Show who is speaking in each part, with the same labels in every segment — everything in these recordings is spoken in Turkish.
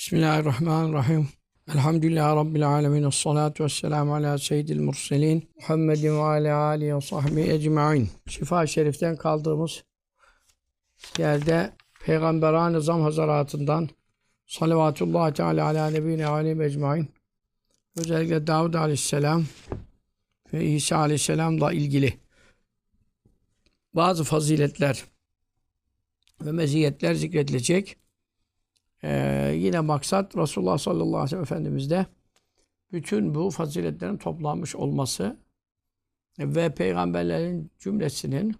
Speaker 1: Bismillahirrahmanirrahim. Elhamdülillahi Rabbil alemin. Salatu vesselamu ala seyyidil murselin. Muhammedin ve ala alihi ve sahbihi ecma'in. Şifa-i Şerif'ten kaldığımız yerde Peygamberan Nizam Hazaratından Salavatullah Teala ala nebine alim ecmain. Özellikle Davud Aleyhisselam ve İsa Aleyhisselam'la ilgili bazı faziletler ve meziyetler zikredilecek. Ee, yine maksat Resulullah sallallahu aleyhi ve sellem Efendimiz'de bütün bu faziletlerin toplanmış olması ve peygamberlerin cümlesinin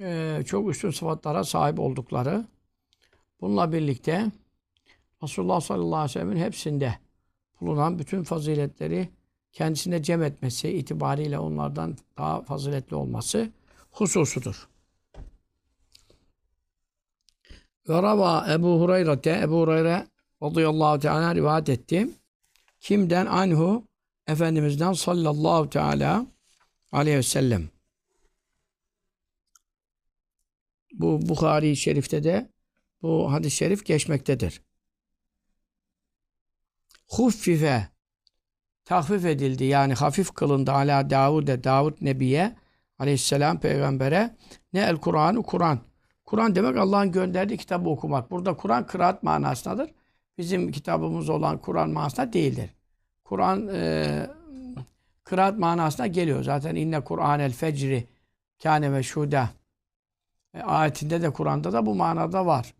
Speaker 1: e, çok üstün sıfatlara sahip oldukları. Bununla birlikte Resulullah sallallahu aleyhi ve sellem'in hepsinde bulunan bütün faziletleri kendisine cem etmesi itibariyle onlardan daha faziletli olması hususudur. Ve rava Ebu Hureyre'te Ebu Hureyre radıyallahu teala rivayet etti. Kimden? Anhu Efendimiz'den sallallahu teala aleyhi ve sellem. Bu Bukhari Şerif'te de bu hadis-i şerif geçmektedir. Huffife tahfif edildi yani hafif kılındı ala Davud'e Davud Nebiye aleyhisselam peygambere ne el Kur'an'ı Kur'an. Kur'an demek Allah'ın gönderdiği kitabı okumak. Burada Kur'an kıraat manasındadır. Bizim kitabımız olan Kur'an manasında değildir. Kur'an e, kıraat manasına geliyor. Zaten inne Kur'an el fecri kâne meşhuda. E, ayetinde de Kur'an'da da bu manada var.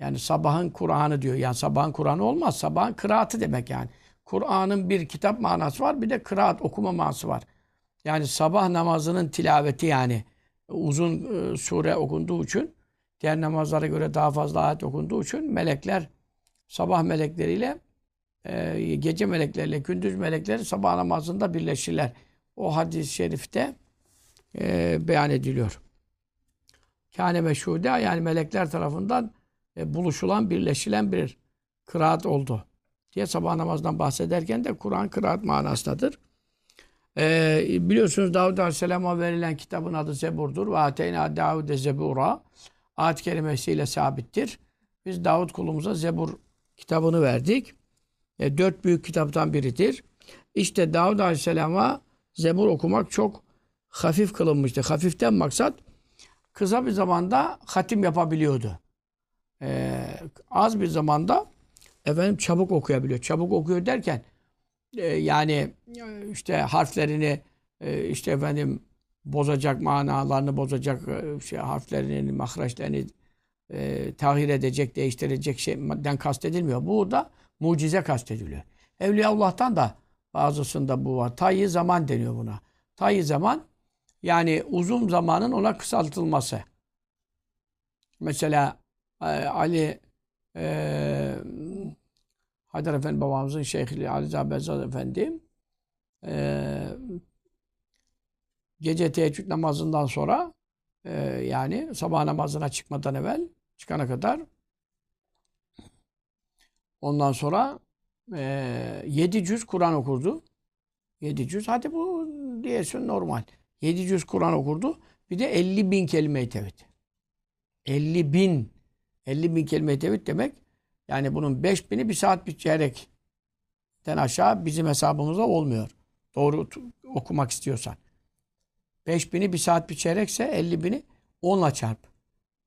Speaker 1: Yani sabahın Kur'an'ı diyor. Yani sabahın Kur'an'ı olmaz. Sabahın kıraatı demek yani. Kur'an'ın bir kitap manası var. Bir de kıraat okuma manası var. Yani sabah namazının tilaveti yani uzun e, sure okunduğu için diğer namazlara göre daha fazla ayet okunduğu için melekler sabah melekleriyle e, gece melekleriyle gündüz melekleri sabah namazında birleşirler. O hadis-i şerifte e, beyan ediliyor. Kâne meşhude yani melekler tarafından e, buluşulan, birleşilen bir kıraat oldu. Diye sabah namazından bahsederken de Kur'an kıraat manasındadır. E, biliyorsunuz Davud Aleyhisselam'a verilen kitabın adı Zebur'dur. Ve ateyna Davud'e Zebura. Ayet kelimesiyle sabittir. Biz Davud kulumuza Zebur kitabını verdik. E, dört büyük kitaptan biridir. İşte Davud Aleyhisselam'a Zebur okumak çok hafif kılınmıştı. Hafiften maksat kısa bir zamanda hatim yapabiliyordu. Ee, az bir zamanda efendim çabuk okuyabiliyor. Çabuk okuyor derken e, yani işte harflerini e, işte efendim bozacak manalarını bozacak e, şey harflerini, mahreçlerini e, tahir edecek, değiştirecek şeyden kastedilmiyor. Burada mucize kastediliyor. Evliya Allah'tan da bazısında bu var. Tayyi zaman deniyor buna. Tayyi zaman yani uzun zamanın ona kısaltılması. Mesela e, Ali e, Haydar Efendi babamızın Şeyhli Ali Zabezad Efendi e, gece teheccüd namazından sonra e, yani sabah namazına çıkmadan evvel çıkana kadar ondan sonra e, yedi cüz Kur'an okurdu. Yedi cüz. Hadi bu diyesin normal. Yedi cüz Kur'an okurdu. Bir de elli bin kelime-i tevhid. Elli bin. Elli bin kelime-i tevhid demek yani bunun beş bini bir saat bir çeyrekten aşağı bizim hesabımızda olmuyor. Doğru okumak istiyorsan. Beş bini bir saat bir çeyrekse elli bini onla çarp.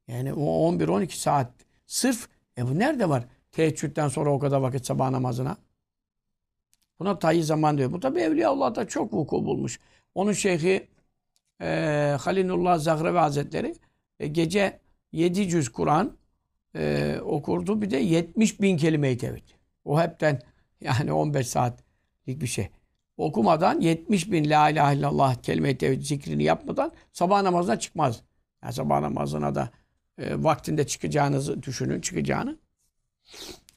Speaker 1: Yani o on bir on iki saat. Sırf e bu nerede var? Teheccüden sonra o kadar vakit sabah namazına. Buna tayyi zaman diyor. Bu tabi Evliya Allah'ta çok vuku bulmuş. Onun şeyhi e, Halilullah Zahrevi Hazretleri e, gece yedi cüz Kur'an e, okurdu. Bir de 70 bin kelime-i tevhid. O hepten yani 15 saatlik bir şey. Okumadan 70 bin la ilahe illallah kelime-i tevhid zikrini yapmadan sabah namazına çıkmaz. Yani sabah namazına da e, vaktinde çıkacağınızı düşünün, çıkacağını.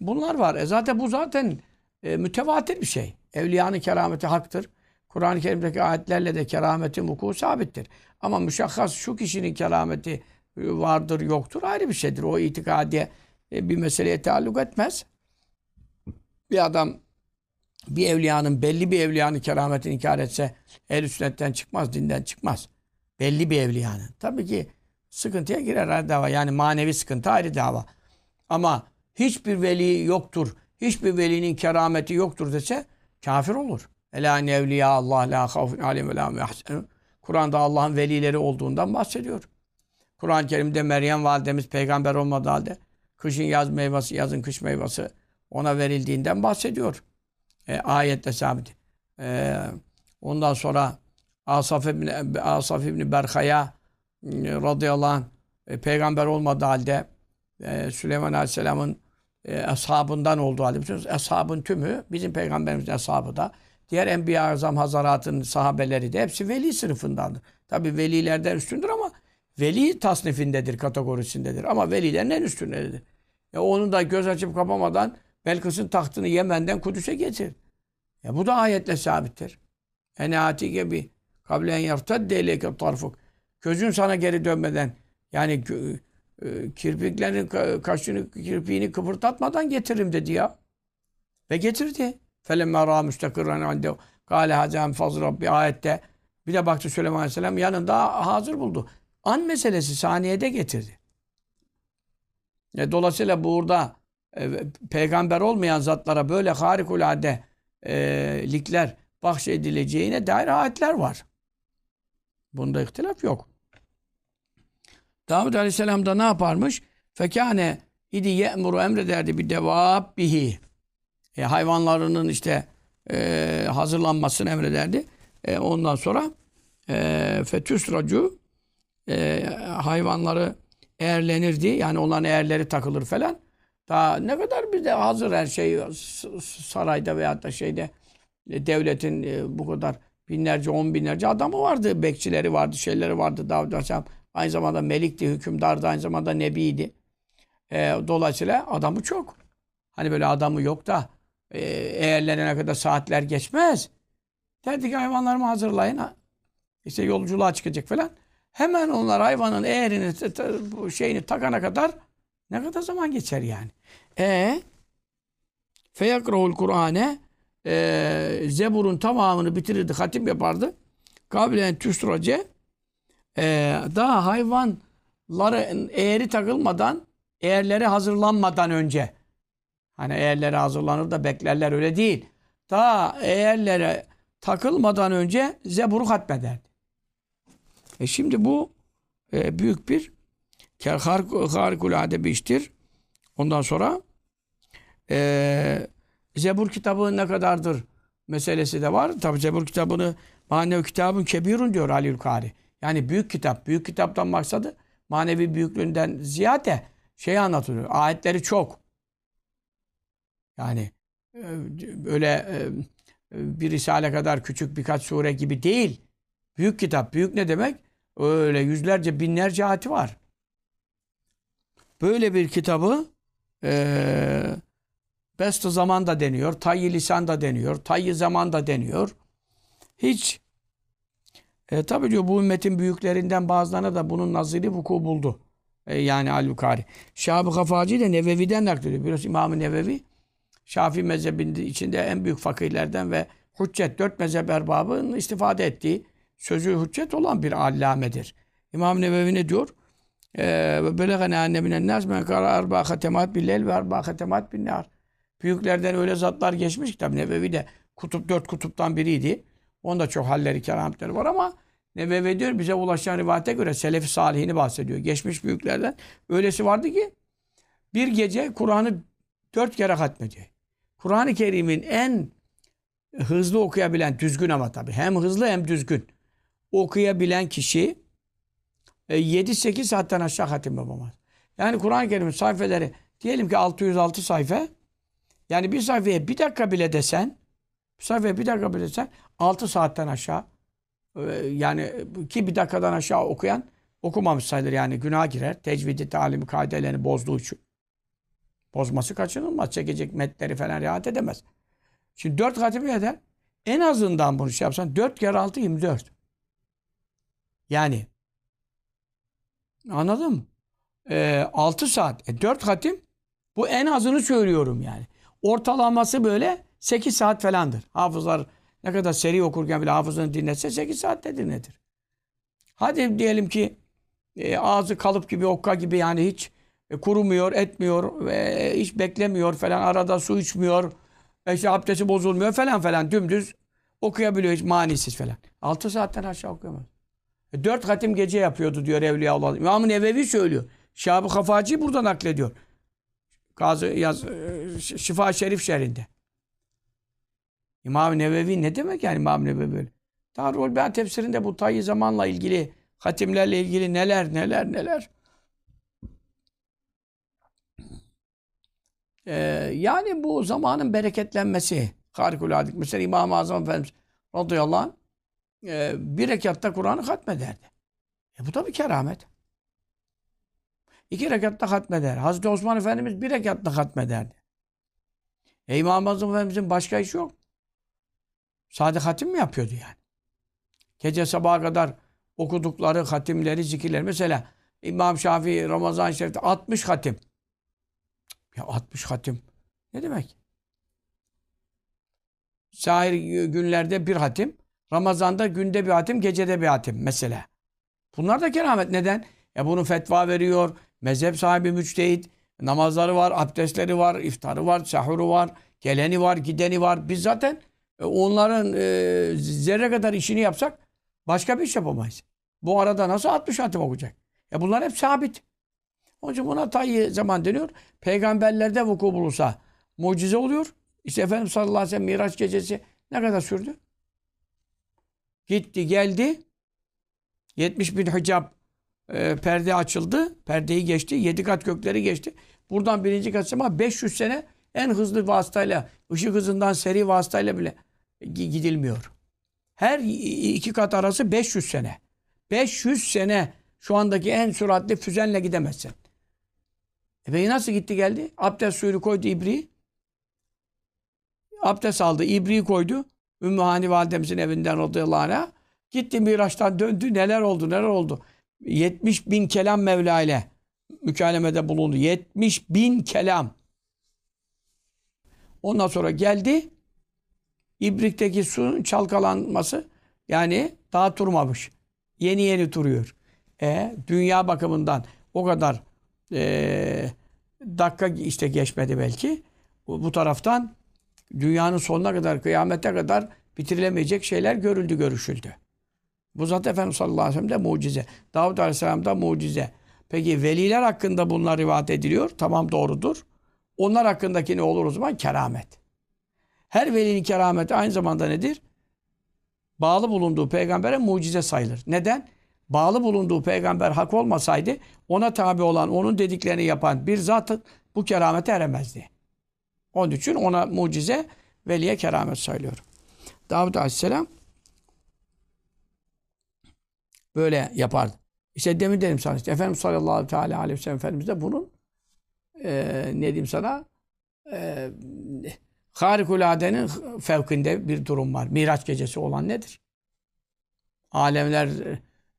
Speaker 1: Bunlar var. E zaten bu zaten e, mütevatir bir şey. Evliyanın kerameti haktır. Kur'an-ı Kerim'deki ayetlerle de kerametin vuku sabittir. Ama müşahhas şu kişinin kerameti vardır yoktur ayrı bir şeydir. O itikadiye e, bir meseleye taalluk etmez. Bir adam bir evliyanın belli bir evliyanın kerametini inkar etse el sünnetten çıkmaz, dinden çıkmaz. Belli bir evliyanın. Tabii ki sıkıntıya girer her dava. Yani manevi sıkıntı ayrı dava. Ama hiçbir veli yoktur. hiçbir velinin kerameti yoktur dese kafir olur. Ela nevliya Allah la havfun aleyhim ve la. Kur'an'da Allah'ın velileri olduğundan bahsediyor. Kur'an-ı Kerim'de Meryem validemiz peygamber olmadığı halde kışın yaz meyvesi, yazın kış meyvesi ona verildiğinden bahsediyor. E, ayette sabit. E, ondan sonra Asaf İbni, Asaf İbni Berkaya e, radıyallahu anh e, peygamber olmadığı halde e, Süleyman Aleyhisselam'ın e, ashabından olduğu halde biliyorsunuz ashabın tümü bizim peygamberimizin ashabı da diğer Enbiya Azam Hazarat'ın sahabeleri de hepsi veli sınıfındandır. Tabi velilerden üstündür ama veli tasnifindedir, kategorisindedir. Ama velilerin en üstündedir. E onun da göz açıp kapamadan Belkıs'ın tahtını Yemen'den Kudüs'e getir. E bu da ayetle sabittir. Ene atike bi kablen yertedde ileyke tarfuk. Gözün sana geri dönmeden yani e, kirpiklerini, kaşını, kirpiğini kıpırdatmadan getiririm dedi ya. Ve getirdi. Felemme ra müstakirran ande kâle hazem fazl rabbi ayette bir de baktı Süleyman Aleyhisselam yanında hazır buldu. An meselesi saniyede getirdi. E, dolayısıyla burada peygamber olmayan zatlara böyle harikulade e, likler bahşedileceğine dair ayetler var. Bunda ihtilaf yok. Davud Aleyhisselam da ne yaparmış? Fekâne idi ye'muru emrederdi bir devab bihi. E, hayvanlarının işte e, hazırlanmasını emrederdi. E, ondan sonra e, fetüsracu e, hayvanları eğerlenirdi. Yani onların eğerleri takılır falan. Daha ne kadar bir de hazır her şey sarayda veyahut da şeyde e, devletin e, bu kadar binlerce, on binlerce adamı vardı. Bekçileri vardı, şeyleri vardı. Davud Aleyhisselam aynı zamanda melikti, hükümdardı, aynı zamanda nebiydi. E, dolayısıyla adamı çok. Hani böyle adamı yok da e, eğerlerine kadar saatler geçmez. Derdi ki hayvanlarımı hazırlayın. İşte yolculuğa çıkacak falan. Hemen onlar hayvanın eğerini, şeyini takana kadar ne kadar zaman geçer yani. E feyakrahul Kur'ane e, Zebur'un tamamını bitirirdi, hatim yapardı. Kabilen tüstrace e, daha hayvanları eğeri takılmadan, eğerleri hazırlanmadan önce hani eğerleri hazırlanır da beklerler öyle değil. Daha eğerlere takılmadan önce Zebur'u hatmederdi. E şimdi bu e, büyük bir harikulade bir iştir. Ondan sonra e, Zebur kitabı ne kadardır meselesi de var. Tabi Zebur kitabını manevi kitabın kebirun diyor Ali Kari. Yani büyük kitap. Büyük kitaptan maksadı manevi büyüklüğünden ziyade şey anlatılıyor. Ayetleri çok. Yani e, öyle e, bir risale kadar küçük birkaç sure gibi değil. Büyük kitap. Büyük ne demek? Öyle yüzlerce, binlerce ayeti var. Böyle bir kitabı e, best zaman da deniyor, tayyi lisan da deniyor, tayyi zaman da deniyor. Hiç e, tabii diyor bu ümmetin büyüklerinden bazılarına da bunun naziri vuku buldu. E, yani Al-Bukari. Şahab-ı Kafaci de Nevevi'den naklediyor. Biraz İmam-ı Nevevi Şafii mezhebinde içinde en büyük fakirlerden ve hüccet, dört mezhep erbabının istifade ettiği sözü hüccet olan bir allamedir. İmam Nevevi ne diyor? Ee, ve belegene anne minen nas men kara arba hatemat billel ve arba hatemat bin nar. Büyüklerden öyle zatlar geçmiş ki tabi Nevevi de kutup dört kutuptan biriydi. Onda çok halleri, kerametleri var ama Nevevi diyor bize ulaşan rivayete göre Selefi Salihini bahsediyor. Geçmiş büyüklerden. Öylesi vardı ki bir gece Kur'an'ı dört kere hatmediyor. Kur'an-ı Kerim'in en hızlı okuyabilen, düzgün ama tabi hem hızlı hem düzgün okuyabilen kişi 7-8 e, saatten aşağı hatim yapamaz. Yani Kur'an-ı Kerim'in sayfeleri diyelim ki 606 sayfa yani bir sayfaya bir dakika bile desen bir sayfaya bir dakika bile desen 6 saatten aşağı e, yani ki bir dakikadan aşağı okuyan okumamış sayılır yani günah girer. Tecvidi, talimi, kaidelerini bozduğu için. Bozması kaçınılmaz. Çekecek metleri falan rahat edemez. Şimdi 4 hatim eder. En azından bunu şey yapsan 4 kere 6 24. Yani anladın mı? Ee, 6 saat. E, 4 hatim bu en azını söylüyorum yani. Ortalaması böyle 8 saat falandır. Hafızlar ne kadar seri okurken bile hafızını dinletse 8 saatte dinletir. Hadi diyelim ki e, ağzı kalıp gibi okka gibi yani hiç e, kurumuyor, etmiyor, ve hiç beklemiyor falan, arada su içmiyor, e, işte abdesti bozulmuyor falan falan dümdüz okuyabiliyor hiç manisiz falan. 6 saatten aşağı okuyamaz. E, 4 hatim gece yapıyordu diyor Evliyaullah. İmam-ı Nevevi söylüyor. Şahab-ı Kafaci burada naklediyor. Gazı yaz e, Şifa Şerif şerinde. İmam-ı Nevevi ne demek yani İmam-ı Nevevi? Darul Ben tefsirinde bu tayyi zamanla ilgili, hatimlerle ilgili neler neler neler. Ee, yani bu zamanın bereketlenmesi harikulade. Mesela İmam-ı Azam Efendimiz radıyallahu anh e, bir rekatta Kur'an'ı hatmederdi. E bu da bir keramet. İki rekatta hatmeder. Hazreti Osman Efendimiz bir rekatta hatmederdi. E İmam-ı Azam Efendimizin başka işi yok. Sade hatim mi yapıyordu yani? Gece sabaha kadar okudukları hatimleri, zikirleri. Mesela İmam Şafii Ramazan-ı Şerif'te 60 hatim. Ya 60 hatim. Ne demek? Sahir günlerde bir hatim. Ramazan'da günde bir hatim, gecede bir hatim mesela. Bunlar da keramet. Neden? E bunu fetva veriyor. Mezhep sahibi müçtehit. Namazları var, abdestleri var, iftarı var, sahuru var, geleni var, gideni var. Biz zaten e, onların e, zerre kadar işini yapsak başka bir iş yapamayız. Bu arada nasıl 60 hatim okuyacak? E bunlar hep sabit. Onun için buna tayyi zaman deniyor. Peygamberlerde vuku bulursa mucize oluyor. İşte Efendimiz sallallahu aleyhi ve sellem Miraç gecesi ne kadar sürdü? Gitti geldi. 70 bin hicab e, perde açıldı. Perdeyi geçti. 7 kat gökleri geçti. Buradan birinci kat ama 500 sene en hızlı vasıtayla, ışık hızından seri vasıtayla bile gidilmiyor. Her iki kat arası 500 sene. 500 sene şu andaki en süratli füzenle gidemezsin. E peki nasıl gitti geldi? Abdest suyunu koydu ibriği. Abdest aldı, ibriği koydu. Ümmü Hani validemizin evinden radıyallahu anh'a. Gitti Miraç'tan döndü. Neler oldu, neler oldu? 70 bin kelam Mevla ile mükalemede bulundu. 70 bin kelam. Ondan sonra geldi. İbrikteki suyun çalkalanması yani daha turmamış. Yeni yeni turuyor. E, dünya bakımından o kadar e, dakika işte geçmedi belki. Bu, bu taraftan dünyanın sonuna kadar, kıyamete kadar bitirilemeyecek şeyler görüldü, görüşüldü. Bu zat Efendimiz sallallahu aleyhi ve sellem de mucize. Davud aleyhisselam da mucize. Peki veliler hakkında bunlar rivayet ediliyor. Tamam doğrudur. Onlar hakkındaki ne olur o zaman? Keramet. Her velinin kerameti aynı zamanda nedir? Bağlı bulunduğu peygambere mucize sayılır. Neden? Bağlı bulunduğu peygamber hak olmasaydı ona tabi olan, onun dediklerini yapan bir zat bu keramete eremezdi. Onun için ona mucize, veliye keramet sayılıyor. Davud Aleyhisselam böyle yapardı. İşte demin dedim sana işte Efendimiz sallallahu teala aleyhi ve sellem Efendimiz de bunun e, ne diyeyim sana e, harikuladenin fevkinde bir durum var. Miraç gecesi olan nedir? Alemler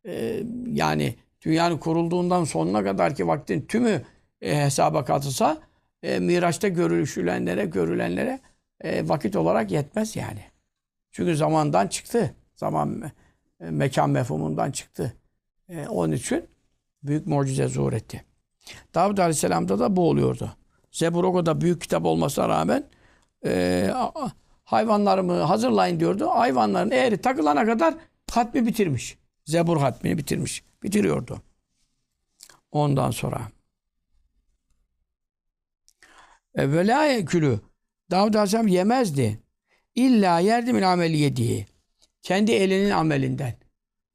Speaker 1: e, yani dünyanın kurulduğundan sonuna kadar ki vaktin tümü e, hesaba katılsa e, Miraç'ta görülüşülenlere, görülenlere e, vakit olarak yetmez yani. Çünkü zamandan çıktı. Zaman e, mekan mefhumundan çıktı. E, onun için büyük mucize zuhur etti. Davud Aleyhisselam'da da bu oluyordu. Zebur o kadar büyük kitap olmasına rağmen e, hayvanlarımı hazırlayın diyordu. Hayvanların eğri takılana kadar hatmi bitirmiş. Zebur hatmini bitirmiş. Bitiriyordu. Ondan sonra Evvela külü Davud Aleyhisselam yemezdi. İlla yerdi min ameli yediği. Kendi elinin amelinden.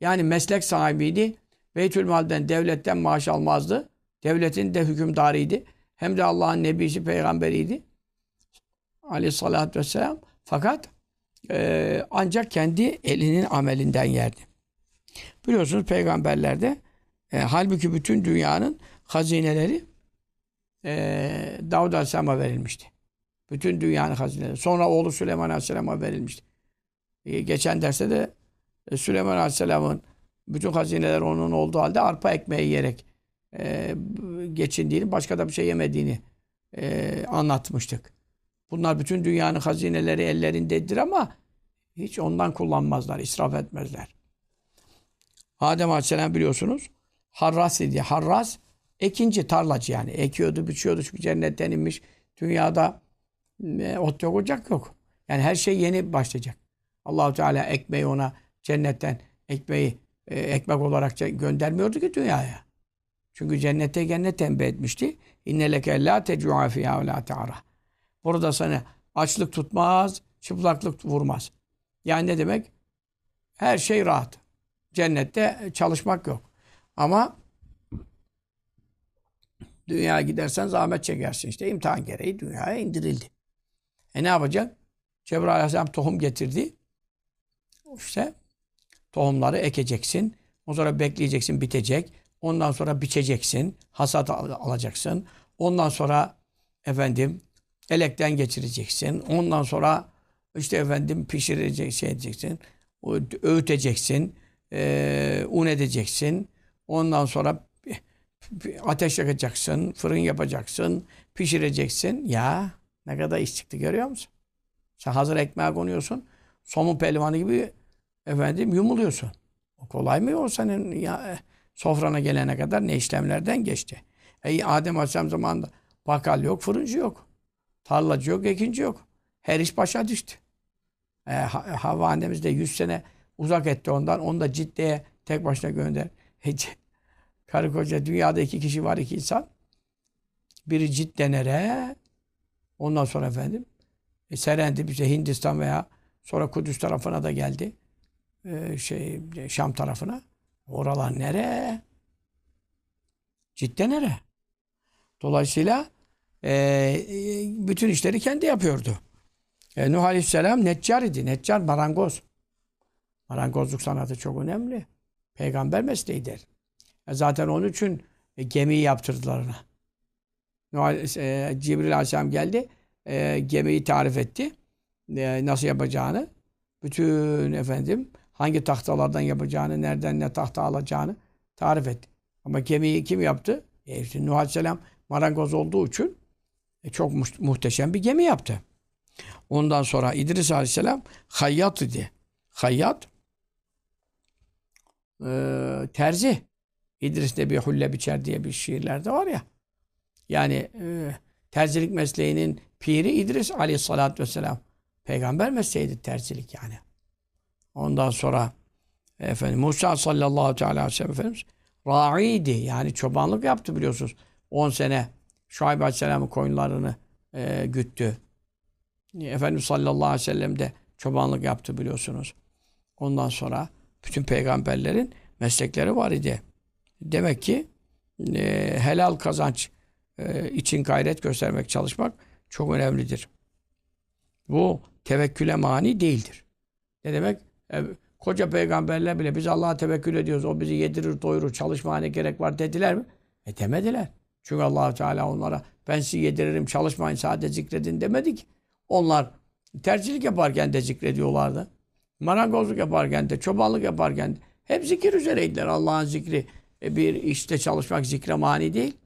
Speaker 1: Yani meslek sahibiydi. Beytülmal'den, devletten maaş almazdı. Devletin de hükümdarıydı. Hem de Allah'ın nebisi, peygamberiydi. Aleyhissalatü vesselam. Fakat e, ancak kendi elinin amelinden yerdi. Biliyorsunuz peygamberlerde e, halbuki bütün dünyanın hazineleri e, Davud Aleyhisselam'a verilmişti. Bütün dünyanın hazineleri. Sonra oğlu Süleyman Aleyhisselam'a verilmişti. E, geçen derste de e, Süleyman Aleyhisselam'ın bütün hazineler onun olduğu halde arpa ekmeği yiyerek e, geçindiğini, başka da bir şey yemediğini e, anlatmıştık. Bunlar bütün dünyanın hazineleri ellerindedir ama hiç ondan kullanmazlar, israf etmezler. Adem Aleyhisselam biliyorsunuz Harras idi. Harras Ekinci, tarlacı yani. Ekiyordu, biçiyordu çünkü cennetten inmiş. Dünyada e, ot yok, ocak yok. Yani her şey yeni başlayacak. Allahu Teala ekmeği ona cennetten ekmeği e, ekmek olarak göndermiyordu ki dünyaya. Çünkü cennete cennet tembih etmişti. İnne leke la tecu'a fiyâ ve la te'ara. Burada sana açlık tutmaz, çıplaklık vurmaz. Yani ne demek? Her şey rahat. Cennette çalışmak yok. Ama dünyaya gidersen zahmet çekersin. İşte imtihan gereği dünyaya indirildi. E ne yapacak? Cebrail Aleyhisselam tohum getirdi. İşte tohumları ekeceksin. O sonra bekleyeceksin bitecek. Ondan sonra biçeceksin. Hasat alacaksın. Ondan sonra efendim elekten geçireceksin. Ondan sonra işte efendim pişirecek şey edeceksin. Öğüteceksin. E, un edeceksin. Ondan sonra ateş yakacaksın. Fırın yapacaksın. Pişireceksin. Ya ne kadar iş çıktı görüyor musun? Sen hazır ekmeğe konuyorsun. Somun pehlivanı gibi efendim yumuluyorsun. O kolay mı o senin ya sofrana gelene kadar ne işlemlerden geçti. E, Adem Aleyhisselam zamanında bakkal yok, fırıncı yok. Tarlacı yok, ekinci yok. Her iş başa düştü. E, Havva annemiz de 100 sene uzak etti ondan. Onu da ciddiye tek başına gönder. karı koca dünyada iki kişi var, iki insan. Biri ciddenere, ondan sonra efendim e, serendi bize Hindistan veya sonra Kudüs tarafına da geldi. E, şey Şam tarafına. Oralar nere? Cidden nere? Dolayısıyla e, e, bütün işleri kendi yapıyordu. E, Nuh Aleyhisselam neccar idi. Neccar marangoz. Marangozluk sanatı çok önemli. Peygamber mesleğidir. E, zaten onun için e, gemiyi yaptırdılar ona. Nuh, e, Cibril Aleyhisselam geldi. E, gemiyi tarif etti. Nasıl yapacağını. Bütün efendim hangi tahtalardan yapacağını, nereden ne tahta alacağını tarif etti. Ama gemiyi kim yaptı? E işte Nuh Aleyhisselam marangoz olduğu için çok mu muhteşem bir gemi yaptı. Ondan sonra İdris Aleyhisselam hayyat idi. Hayyat e, terzi. İdris de bir hulle biçer diye bir şiirlerde var ya. Yani e, terzilik mesleğinin piri İdris Aleyhisselatü Vesselam. Peygamber mesleğiydi terzilik yani. Ondan sonra efendim Musa sallallahu aleyhi ve sellem Efendimiz ra'iydi. Yani çobanlık yaptı biliyorsunuz. 10 sene Şuayb Aleyhisselam'ın koyunlarını e, güttü. Efendimiz sallallahu aleyhi ve sellem de çobanlık yaptı biliyorsunuz. Ondan sonra bütün peygamberlerin meslekleri var idi. Demek ki e, helal kazanç e, için gayret göstermek, çalışmak çok önemlidir. Bu tevekküle mani değildir. Ne demek? E, koca peygamberler bile biz Allah'a tevekkül ediyoruz. O bizi yedirir, doyurur, çalışmaya ne gerek var dediler mi? E demediler. Çünkü allah Teala onlara ben sizi yediririm, çalışmayın, sadece zikredin demedik. Onlar tercihlik yaparken de zikrediyorlardı. Marangozluk yaparken de, çobanlık yaparken de. Hep zikir üzereydiler. Allah'ın zikri bir işte çalışmak zikre mani değil.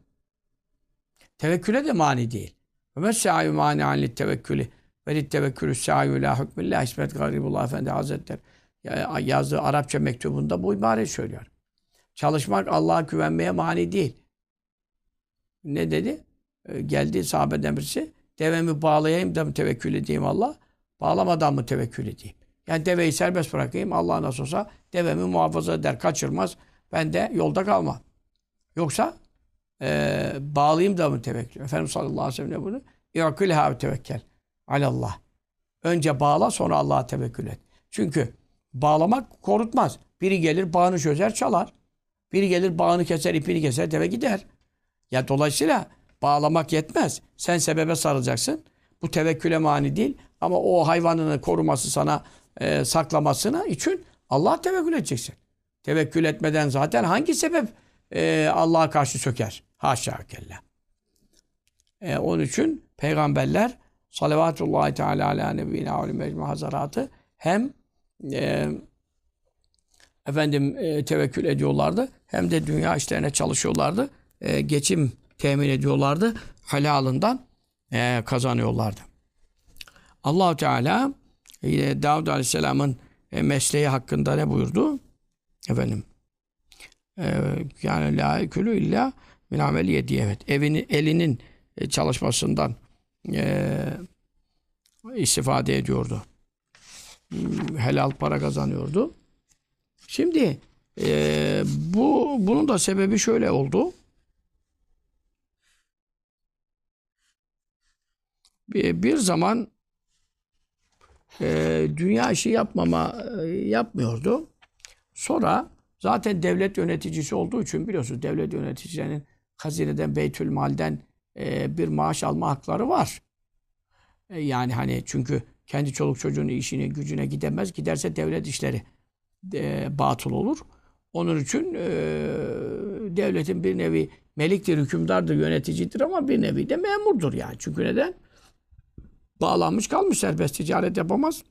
Speaker 1: Tevekküle de mani değil. Ve mesâ'yü mâni'an tevekkülü. Ve tevekkülü sâ'yü lâ hükmillâh İsmet Garibullah Efendi Hazretleri yazdığı Arapça mektubunda bu ibare söylüyor. Çalışmak Allah'a güvenmeye mani değil. Ne dedi? Ee, geldi sahabeden birisi. Devemi bağlayayım da mı tevekkül edeyim Allah? Bağlamadan mı tevekkül edeyim? Yani deveyi serbest bırakayım. Allah nasıl olsa devemi muhafaza eder, kaçırmaz. Ben de yolda kalmam. Yoksa e, bağlayayım da mı tevekkül? Efendimiz sallallahu aleyhi ve sellem bunu? İ'külha tevekkel. Alallah. Önce bağla sonra Allah'a tevekkül et. Çünkü bağlamak korutmaz. Biri gelir bağını çözer çalar. Biri gelir bağını keser ipini keser deve gider. Ya dolayısıyla bağlamak yetmez. Sen sebebe sarılacaksın. Bu tevekküle mani değil. Ama o hayvanını koruması sana e, saklamasına için Allah'a tevekkül edeceksin. Tevekkül etmeden zaten hangi sebep e, Allah'a karşı söker? Haşa kella. E, onun için peygamberler salavatullahi teala ala nebine ve mecmu hazaratı hem e, efendim e, tevekkül ediyorlardı hem de dünya işlerine çalışıyorlardı. E, geçim temin ediyorlardı. Halalından e, kazanıyorlardı. Allahu Teala e, Davud Aleyhisselam'ın e, mesleği hakkında ne buyurdu? Efendim e, yani la külü illa Min ameli diye evet. Evini, elinin e, çalışmasından e, istifade ediyordu. Hmm, Helal para kazanıyordu. Şimdi e, bu bunun da sebebi şöyle oldu. Bir, bir zaman e, dünya işi yapmama e, yapmıyordu. Sonra zaten devlet yöneticisi olduğu için biliyorsunuz devlet yöneticilerinin hazineden, beytül malden e, bir maaş alma hakları var. E, yani hani çünkü kendi çoluk çocuğunun işine gücüne gidemez. Giderse devlet işleri e, batıl olur. Onun için e, devletin bir nevi meliktir, hükümdardır, yöneticidir ama bir nevi de memurdur yani. Çünkü neden? Bağlanmış kalmış serbest ticaret yapamaz.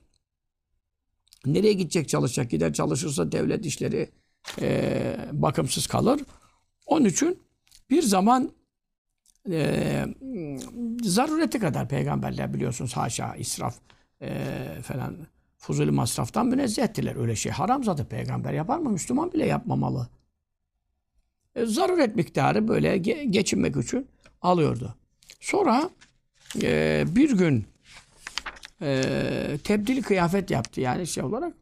Speaker 1: Nereye gidecek çalışacak? Gider çalışırsa devlet işleri e, bakımsız kalır. Onun için bir zaman e, zarureti kadar peygamberler biliyorsunuz haşa israf e, falan fuzuli masraftan münezzehtiler. Öyle şey haram zaten peygamber yapar mı? Müslüman bile yapmamalı. E, zaruret miktarı böyle ge- geçinmek için alıyordu. Sonra e, bir gün e, tebdil kıyafet yaptı yani şey olarak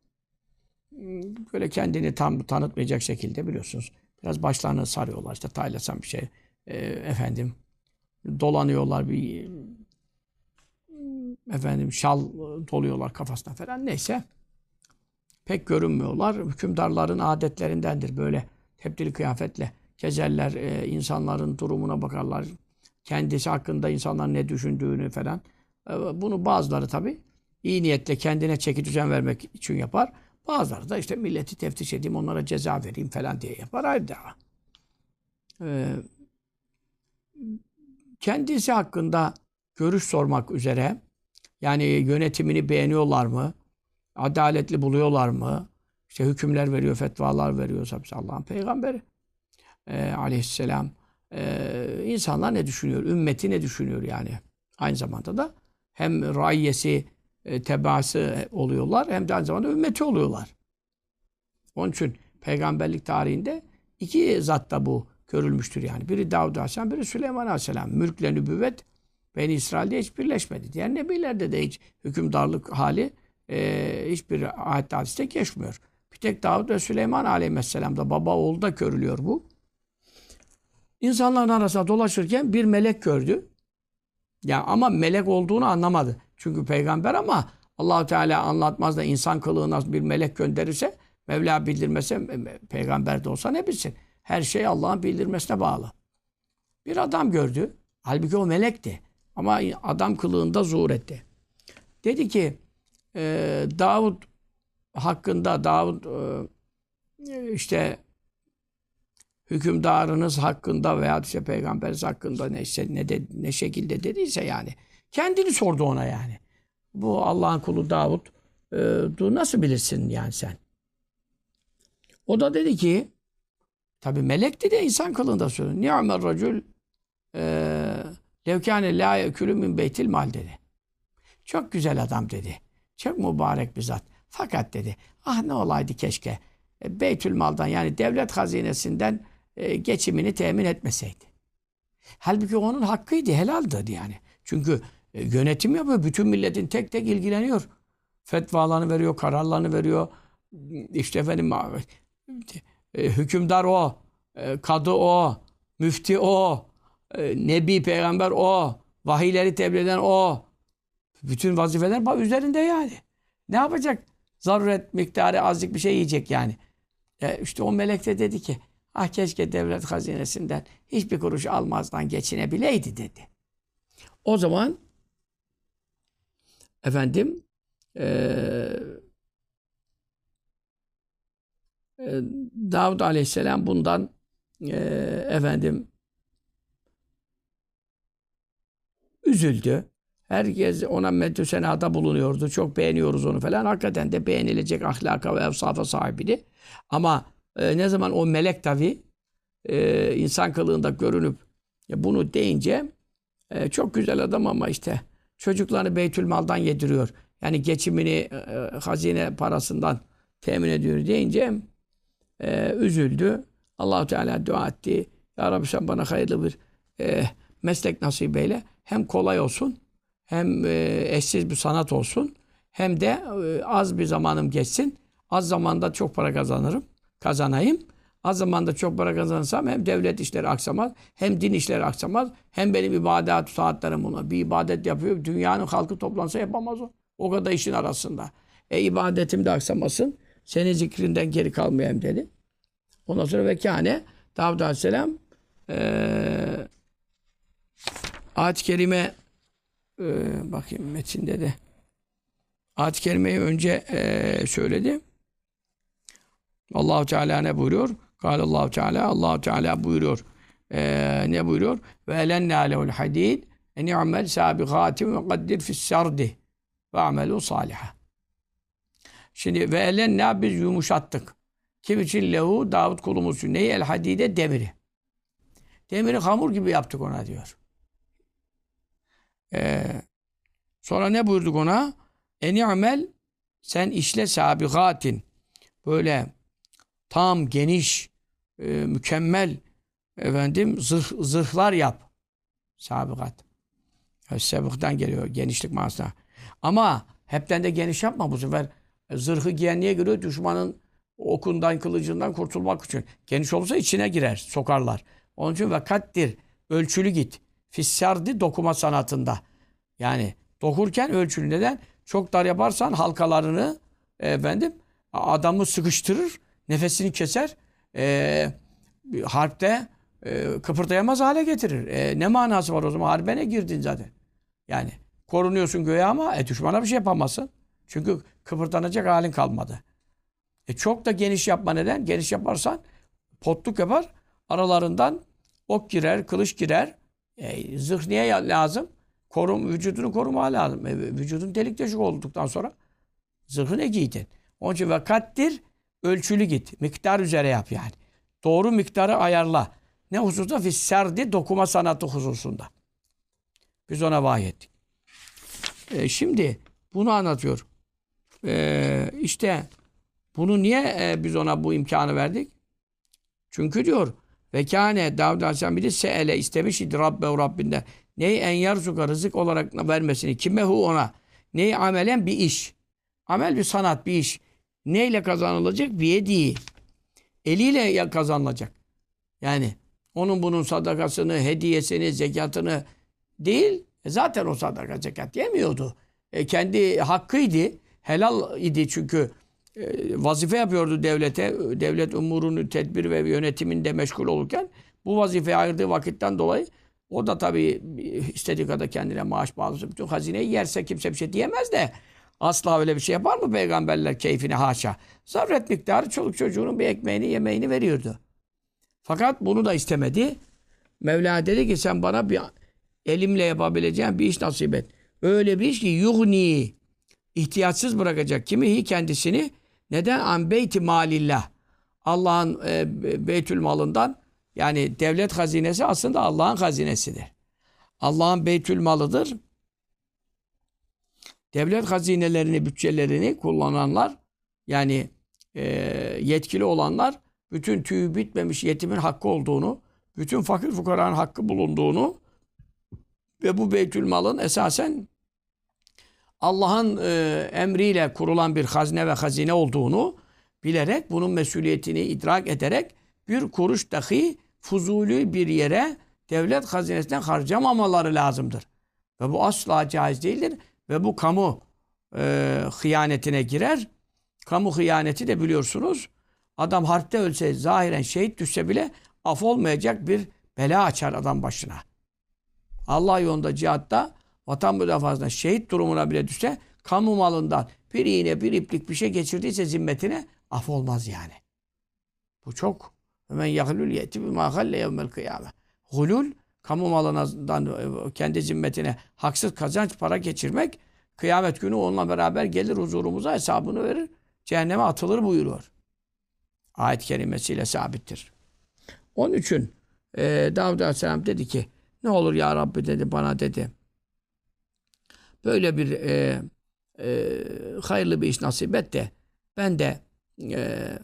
Speaker 1: böyle kendini tam tanıtmayacak şekilde biliyorsunuz. Biraz başlarını sarıyorlar işte taylasan bir şey. E, efendim dolanıyorlar bir efendim şal doluyorlar kafasına falan neyse. Pek görünmüyorlar. Hükümdarların adetlerindendir böyle tebdil kıyafetle gezerler, e, insanların durumuna bakarlar. Kendisi hakkında insanların ne düşündüğünü falan. E, bunu bazıları tabii iyi niyetle kendine çeki düzen vermek için yapar. Bazıları da işte milleti teftiş edeyim, onlara ceza vereyim falan diye yapar. Ayrı dava. Ee, kendisi hakkında görüş sormak üzere yani yönetimini beğeniyorlar mı? Adaletli buluyorlar mı? İşte hükümler veriyor, fetvalar veriyor. Allah'ın peygamberi ee, aleyhisselam. Ee, insanlar ne düşünüyor? Ümmeti ne düşünüyor yani? Aynı zamanda da hem raiyesi, e, tebaası oluyorlar hem de aynı zamanda ümmeti oluyorlar. Onun için peygamberlik tarihinde iki zatta bu görülmüştür yani. Biri Davud Aleyhisselam, biri Süleyman Aleyhisselam. Mülkle nübüvvet Beni İsrail'de hiç birleşmedi. Diğer nebilerde de hiç hükümdarlık hali e, hiçbir ayet hadiste geçmiyor. Bir tek Davud ve Süleyman Aleyhisselam'da baba oğulda görülüyor bu. İnsanların arasında dolaşırken bir melek gördü. Ya ama melek olduğunu anlamadı. Çünkü peygamber ama Allahu Teala anlatmaz da insan kılığına bir melek gönderirse Mevla bildirmese peygamber de olsa ne bilsin. Her şey Allah'ın bildirmesine bağlı. Bir adam gördü. Halbuki o melekti. Ama adam kılığında zuhur etti. Dedi ki e, Davud hakkında Davud e, işte hükümdarınız hakkında veya işte peygamberiniz hakkında neyse ne de, ne şekilde dediyse yani kendini sordu ona yani. Bu Allah'ın kulu Davud e, nasıl bilirsin yani sen? O da dedi ki tabi melek dedi insan kılığında söylüyor. Ni'mer racül levkâne lâ yekülü min beytil mal dedi. Çok güzel adam dedi. Çok mübarek bir zat. Fakat dedi ah ne olaydı keşke e, Beytül Mal'dan yani devlet hazinesinden e, geçimini temin etmeseydi. Halbuki onun hakkıydı, helaldi yani. Çünkü e, yönetim yapıyor. Bütün milletin tek tek ilgileniyor. Fetvalarını veriyor, kararlarını veriyor. İşte efendim e, hükümdar o, e, kadı o, müfti o, e, nebi, peygamber o, vahiyleri tebliğ eden o. Bütün vazifeler üzerinde yani. Ne yapacak? Zaruret miktarı azıcık bir şey yiyecek yani. E işte o melek de dedi ki ah keşke devlet hazinesinden hiçbir kuruş almazdan geçinebileydi dedi. O zaman efendim e, e, Davud Aleyhisselam bundan e, efendim üzüldü. Herkes ona meddü senada bulunuyordu. Çok beğeniyoruz onu falan. Hakikaten de beğenilecek ahlaka ve evsafa sahibiydi. Ama e, ne zaman o melek tabi e, insan kılığında görünüp e, bunu deyince e, çok güzel adam ama işte çocuklarını Beytülmal'dan yediriyor. Yani geçimini e, e, hazine parasından temin ediyor deyince e, üzüldü. Allahu Teala dua etti. Ya Rabbi sen bana hayırlı bir e, meslek nasip eyle. Hem kolay olsun, hem e, eşsiz bir sanat olsun, hem de e, az bir zamanım geçsin. Az zamanda çok para kazanırım, kazanayım. Az zamanda çok para kazanırsam hem devlet işleri aksamaz, hem din işleri aksamaz, hem benim ibadet saatlerim buna. Bir ibadet yapıyor, dünyanın halkı toplansa yapamaz o. O kadar işin arasında. E ibadetim de aksamasın, senin zikrinden geri kalmayayım dedi. Ondan sonra ve kâne Davud Aleyhisselam ee, ayet-i kerime e, bakayım metinde de ayet-i kerimeyi önce e, söyledi. Allahu Teala ne buyuruyor? Kâle Allahu Teala Allahu Teala buyuruyor. E, ne buyuruyor? Ve elennâ lehul hadid en i'mel sâbigâtim ve kaddir fis sardi ve amelu saliha. Şimdi ve elennâ biz yumuşattık. Kim için lehu Davud kulumuz için. Neyi? El hadide demiri. Demiri hamur gibi yaptık ona diyor. Ee, sonra ne buyurduk ona? Eni amel sen işle sabigatin. Böyle tam, geniş, e, mükemmel efendim zırh, zırhlar yap. Sabigat. Sebıktan geliyor genişlik manasına. Ama hepten de geniş yapma bu sefer. Zırhı giyen niye giriyor? Düşmanın okundan, kılıcından kurtulmak için. Geniş olursa içine girer, sokarlar. Onun için ve ölçülü git. Fissardi dokuma sanatında. Yani dokurken ölçülü. Neden? Çok dar yaparsan halkalarını efendim adamı sıkıştırır, nefesini keser. E, harpte e, kıpırdayamaz hale getirir. E, ne manası var o zaman? Harbe ne girdin zaten? Yani korunuyorsun göğe ama e, düşmana bir şey yapamazsın. Çünkü kıpırdanacak halin kalmadı. E çok da geniş yapma neden? Geniş yaparsan potluk yapar. Aralarından ok girer, kılıç girer. E, zırh niye lazım? Korum, vücudunu koruma lazım. E, vücudun delik deşik olduktan sonra zırhı ne giydin? Onun için vakattir, ölçülü git. Miktar üzere yap yani. Doğru miktarı ayarla. Ne hususta? Fisserdi dokuma sanatı hususunda. Biz ona vahiy ettik. E, şimdi bunu anlatıyor. E, işte bunu niye e, biz ona bu imkanı verdik? Çünkü diyor ve kâne Davud Aleyhisselam bir de seele istemiş idi Rabbe Rabbinden. Neyi en yarzuka rızık olarak vermesini. Kime hu ona. Neyi amelen bir iş. Amel bir sanat bir iş. Neyle kazanılacak? Bir yediği. Eliyle kazanılacak. Yani onun bunun sadakasını, hediyesini, zekatını değil. E zaten o sadaka zekat yemiyordu. E kendi hakkıydı. Helal idi çünkü e, vazife yapıyordu devlete. Devlet umurunu tedbir ve yönetiminde meşgul olurken bu vazifeye ayırdığı vakitten dolayı o da tabii istediği kadar kendine maaş bağlısı bütün hazineyi yerse kimse bir şey diyemez de asla öyle bir şey yapar mı peygamberler keyfine haşa. Zarret miktarı çoluk çocuğunun bir ekmeğini yemeğini veriyordu. Fakat bunu da istemedi. Mevla dedi ki sen bana bir elimle yapabileceğim bir iş nasip et. Öyle bir iş ki yuhni ihtiyaçsız bırakacak kimi kendisini neden an beyti malillah Allah'ın e, beytül malından yani devlet hazinesi aslında Allah'ın hazinesidir. Allah'ın beytül malıdır. Devlet hazinelerini, bütçelerini kullananlar yani e, yetkili olanlar bütün tüyü bitmemiş yetimin hakkı olduğunu, bütün fakir fukaranın hakkı bulunduğunu ve bu beytül malın esasen Allah'ın e, emriyle kurulan bir hazne ve hazine olduğunu bilerek, bunun mesuliyetini idrak ederek bir kuruş dahi fuzuli bir yere devlet hazinesinden harcamamaları lazımdır. Ve bu asla caiz değildir. Ve bu kamu e, hıyanetine girer. Kamu hıyaneti de biliyorsunuz adam harpte ölse, zahiren şehit düşse bile af olmayacak bir bela açar adam başına. Allah yolunda cihatta vatan müdafasında şehit durumuna bile düşse kamu malından bir iğne bir iplik bir şey geçirdiyse zimmetine af olmaz yani. Bu çok. Hemen yahlul yeti bima halle yevmel kıyame. Hulul kamu malından e, kendi zimmetine haksız kazanç para geçirmek kıyamet günü onunla beraber gelir huzurumuza hesabını verir. Cehenneme atılır buyuruyor. Ayet-i kerimesiyle sabittir. Onun için e, Davud Aleyhisselam dedi ki ne olur ya Rabbi dedi bana dedi böyle bir e, e, hayırlı bir iş nasip et de ben de e,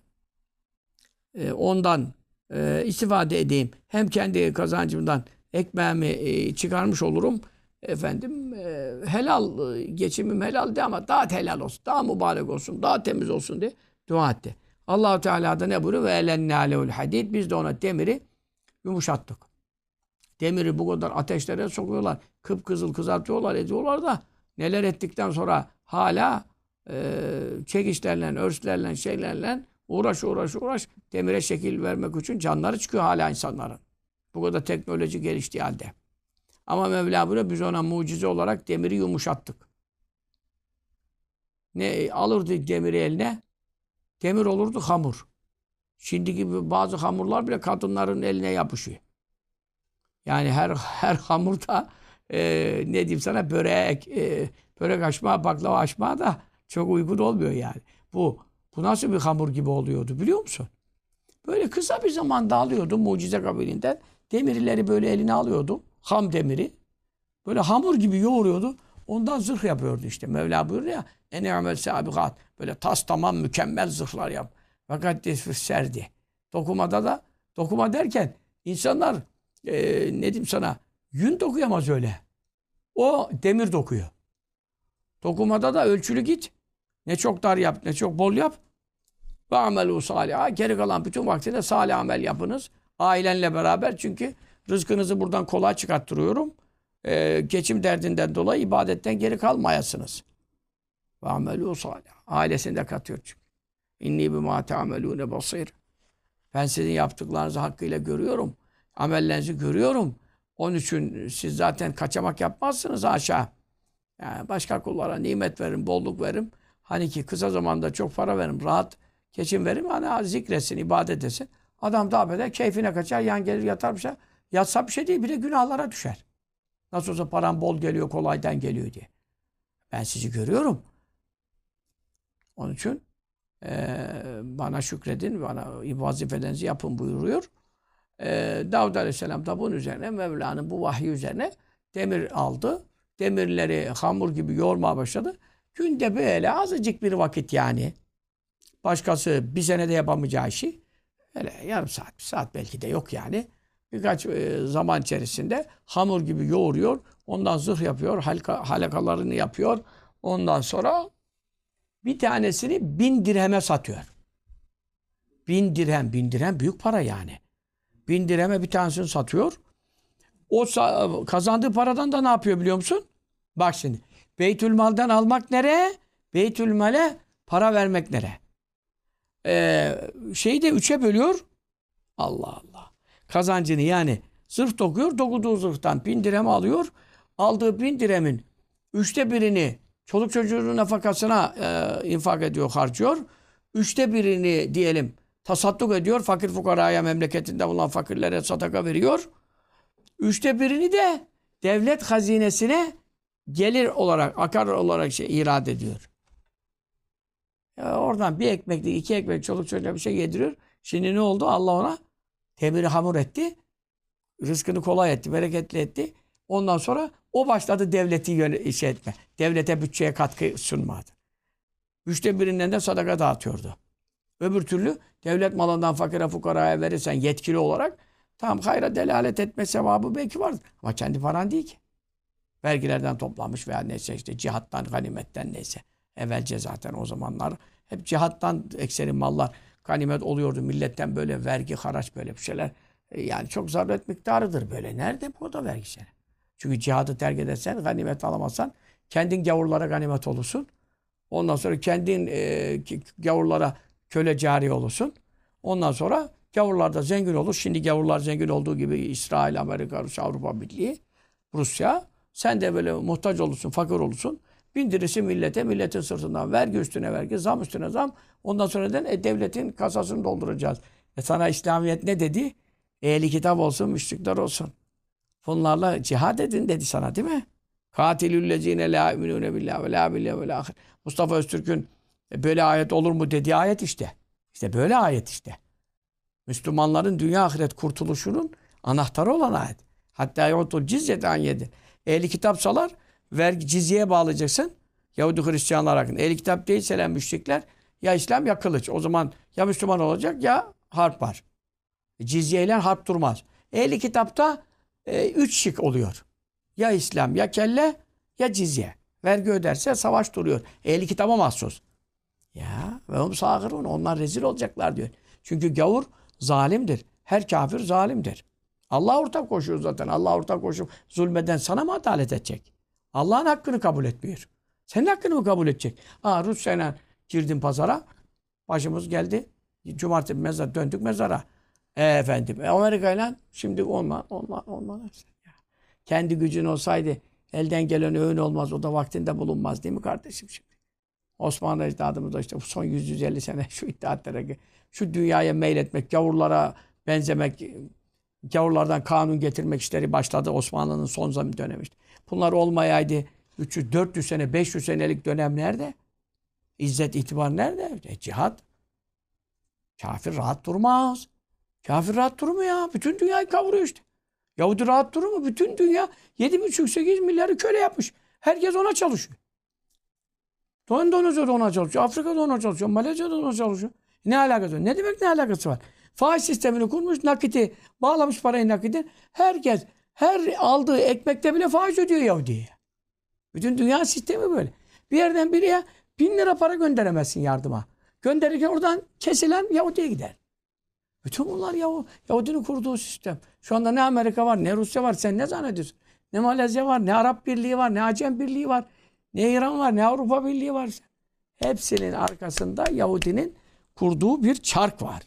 Speaker 1: e, ondan e, istifade edeyim. Hem kendi kazancımdan ekmeğimi e, çıkarmış olurum. Efendim e, helal e, geçimim helal de ama daha helal olsun. Daha mübarek olsun. Daha temiz olsun diye dua etti. Allahu Teala da ne buyuruyor? Ve elenne aleyhul hadid. Biz de ona demiri yumuşattık. Demiri bu kadar ateşlere sokuyorlar. Kıpkızıl kızartıyorlar, ediyorlar da neler ettikten sonra hala e, çekişlerle, örslerle, şeylerle uğraş uğraş uğraş demire şekil vermek için canları çıkıyor hala insanların. Bu kadar teknoloji geliştiği halde. Ama Mevla buyuruyor biz ona mucize olarak demiri yumuşattık. Ne alırdı demiri eline? Demir olurdu hamur. Şimdi gibi bazı hamurlar bile kadınların eline yapışıyor. Yani her her hamurda e, ne diyeyim sana börek, e, börek açma, baklava açma da çok uygun olmuyor yani. Bu bu nasıl bir hamur gibi oluyordu biliyor musun? Böyle kısa bir zamanda alıyordu mucize kabilinden. Demirleri böyle eline alıyordu. Ham demiri. Böyle hamur gibi yoğuruyordu. Ondan zırh yapıyordu işte. Mevla buyuruyor ya. En amel sabikat. Böyle tas tamam mükemmel zırhlar yap. Fakat serdi. Dokumada da dokuma derken insanlar e, ne diyeyim sana yün dokuyamaz öyle. O demir dokuyor. Dokumada da ölçülü git. Ne çok dar yap, ne çok bol yap. Ve amelu salih'a. Geri kalan bütün vaktinde salih amel yapınız. Ailenle beraber çünkü rızkınızı buradan kolay çıkarttırıyorum. Ee, geçim derdinden dolayı ibadetten geri kalmayasınız. Ve salih. Ailesini de katıyor çünkü. İnni bima te'amelûne basir. Ben sizin yaptıklarınızı hakkıyla görüyorum. Amellerinizi görüyorum. Onun için siz zaten kaçamak yapmazsınız aşağı. Yani başka kullara nimet verin, bolluk verin. Hani ki kısa zamanda çok para verin, rahat geçim verin. Hani zikretsin, ibadet etsin. Adam daha beter keyfine kaçar, yan gelir yatar bir şey. Yatsa bir şey değil, bir de günahlara düşer. Nasıl olsa param bol geliyor, kolaydan geliyor diye. Ben sizi görüyorum. Onun için e, bana şükredin, bana vazifelerinizi yapın buyuruyor. E, Davud Aleyhisselam da bunun üzerine, Mevla'nın bu vahyi üzerine demir aldı. Demirleri hamur gibi yoğurmaya başladı. Günde böyle azıcık bir vakit yani. Başkası bir senede yapamayacağı işi öyle yarım saat, bir saat belki de yok yani. Birkaç e, zaman içerisinde hamur gibi yoğuruyor. Ondan zırh yapıyor, halka, halakalarını yapıyor. Ondan sonra bir tanesini bin dirheme satıyor. Bin dirhem, bin dirhem büyük para yani. Bin dirheme bir tanesini satıyor. O kazandığı paradan da ne yapıyor biliyor musun? Bak şimdi. Beytülmal'dan almak nereye? Beytülmal'e para vermek nereye? Ee, şeyi de üçe bölüyor. Allah Allah. Kazancını yani zırh dokuyor. Dokuduğu zırhtan bin dirhem alıyor. Aldığı bin dirhemin üçte birini çoluk çocuğunun nafakasına e, infak ediyor, harcıyor. Üçte birini diyelim tasadduk ediyor. Fakir fukaraya memleketinde bulunan fakirlere sadaka veriyor. Üçte birini de devlet hazinesine gelir olarak, akar olarak şey irade ediyor. Ya oradan bir ekmeklik, iki ekmek çoluk çocuğa bir şey yediriyor. Şimdi ne oldu? Allah ona temiri hamur etti. Rızkını kolay etti, bereketli etti. Ondan sonra o başladı devleti yöne şey etme. Devlete bütçeye katkı sunmadı. Üçte birinden de sadaka dağıtıyordu. Öbür türlü devlet malından fakire fukaraya verirsen yetkili olarak tamam hayra delalet etme sevabı belki vardır. Ama kendi paran değil ki. Vergilerden toplanmış veya neyse işte cihattan, ganimetten neyse. Evvelce zaten o zamanlar hep cihattan ekseri mallar ganimet oluyordu. Milletten böyle vergi, haraç böyle bir şeyler. E, yani çok zaruret miktarıdır böyle. Nerede bu da vergi seni? Çünkü cihadı terk edersen, ganimet alamazsan kendin gavurlara ganimet olursun. Ondan sonra kendin e, gavurlara köle cari olursun. Ondan sonra gavurlar da zengin olur. Şimdi gavurlar zengin olduğu gibi İsrail, Amerika, Rusya, Avrupa Birliği, Rusya. Sen de böyle muhtaç olursun, fakir olursun. Bindirirsin millete, milletin sırtından vergi üstüne vergi, zam üstüne zam. Ondan sonra neden? E, devletin kasasını dolduracağız. E sana İslamiyet ne dedi? Ehli kitap olsun, müşrikler olsun. Bunlarla cihad edin dedi sana değil mi? Katilüllezine la yu'minune billah ve la billah ve la Mustafa Öztürk'ün e, böyle ayet olur mu dediği ayet işte. İşte böyle ayet işte. Müslümanların dünya ahiret kurtuluşunun anahtarı olan ayet. Hatta yutul cizyeten yedi. Ehli kitapsalar vergi cizyeye bağlayacaksın. Yahudi Hristiyanlar hakkında. Ehli kitap değilseler müşrikler ya İslam ya kılıç. O zaman ya Müslüman olacak ya harp var. Cizye ile harp durmaz. Ehli kitapta e, üç şık oluyor. Ya İslam, ya kelle, ya cizye. Vergi öderse savaş duruyor. Ehli kitaba mahsus. Ya ve hum sağırun. Onlar rezil olacaklar diyor. Çünkü gavur zalimdir. Her kafir zalimdir. Allah ortak koşuyor zaten. Allah ortak koşup zulmeden sana mı adalet edecek? Allah'ın hakkını kabul etmiyor. Senin hakkını mı kabul edecek? Ha Rusya'yla girdim pazara. Başımız geldi. Cumartesi mezar döndük mezara. E efendim e, Amerika'yla şimdi olma olma olma. Ya. Kendi gücün olsaydı elden gelen öğün olmaz. O da vaktinde bulunmaz değil mi kardeşim şimdi? Osmanlı ecdadımız da işte son 150 sene şu iddiatlara şu dünyaya meyletmek, gavurlara benzemek, gavurlardan kanun getirmek işleri başladı Osmanlı'nın son dönemi işte. Bunlar olmayaydı 300, 400 sene, 500 senelik dönem nerede? İzzet, itibar nerede? E, cihat. Kafir rahat durmaz. Kafir rahat durmuyor ya. Bütün dünyayı kavuruyor işte. Yahudi rahat durur mu? Bütün dünya 7,5-8 milyarı köle yapmış. Herkes ona çalışıyor. Endonezya'da ona çalışıyor. Afrika'da ona çalışıyor. Malezya'da ona çalışıyor. Ne alakası var? Ne demek ne alakası var? Faiz sistemini kurmuş, nakiti, bağlamış parayı nakiti. Herkes, her aldığı ekmekte bile faiz ödüyor Yahudi'ye. Bütün dünya sistemi böyle. Bir yerden biriye bin lira para gönderemezsin yardıma. Gönderirken oradan kesilen Yahudi'ye gider. Bütün bunlar Yahu, Yahudinin kurduğu sistem. Şu anda ne Amerika var, ne Rusya var. Sen ne zannediyorsun? Ne Malezya var, ne Arap Birliği var, ne Acem Birliği var, ne İran var, ne Avrupa Birliği var. Hepsinin arkasında Yahudinin kurduğu bir çark var.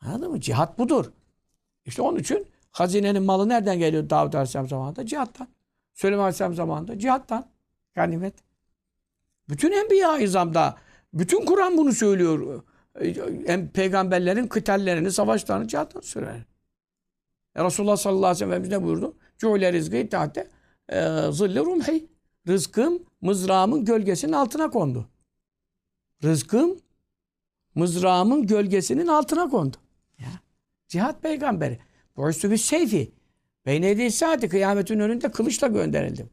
Speaker 1: Anladın mı? Cihat budur. İşte onun için hazinenin malı nereden geliyor Davud Aleyhisselam zamanında? Cihattan. Süleyman Aleyhisselam zamanında cihattan. Ganimet. Bütün Enbiya izamda, bütün Kur'an bunu söylüyor. Peygamberlerin kıtallerini, savaşlarını cihattan söyler. E Resulullah sallallahu aleyhi ve sellem ne buyurdu? Cü'le rizgı itaate e, zilli rumhi. Rızkım mızrağımın gölgesinin altına kondu. Rızkım mızrağımın gölgesinin altına kondu. Ya. Cihat peygamberi. Üstü bir seyfi. Beyne değil saati kıyametin önünde kılıçla gönderildim.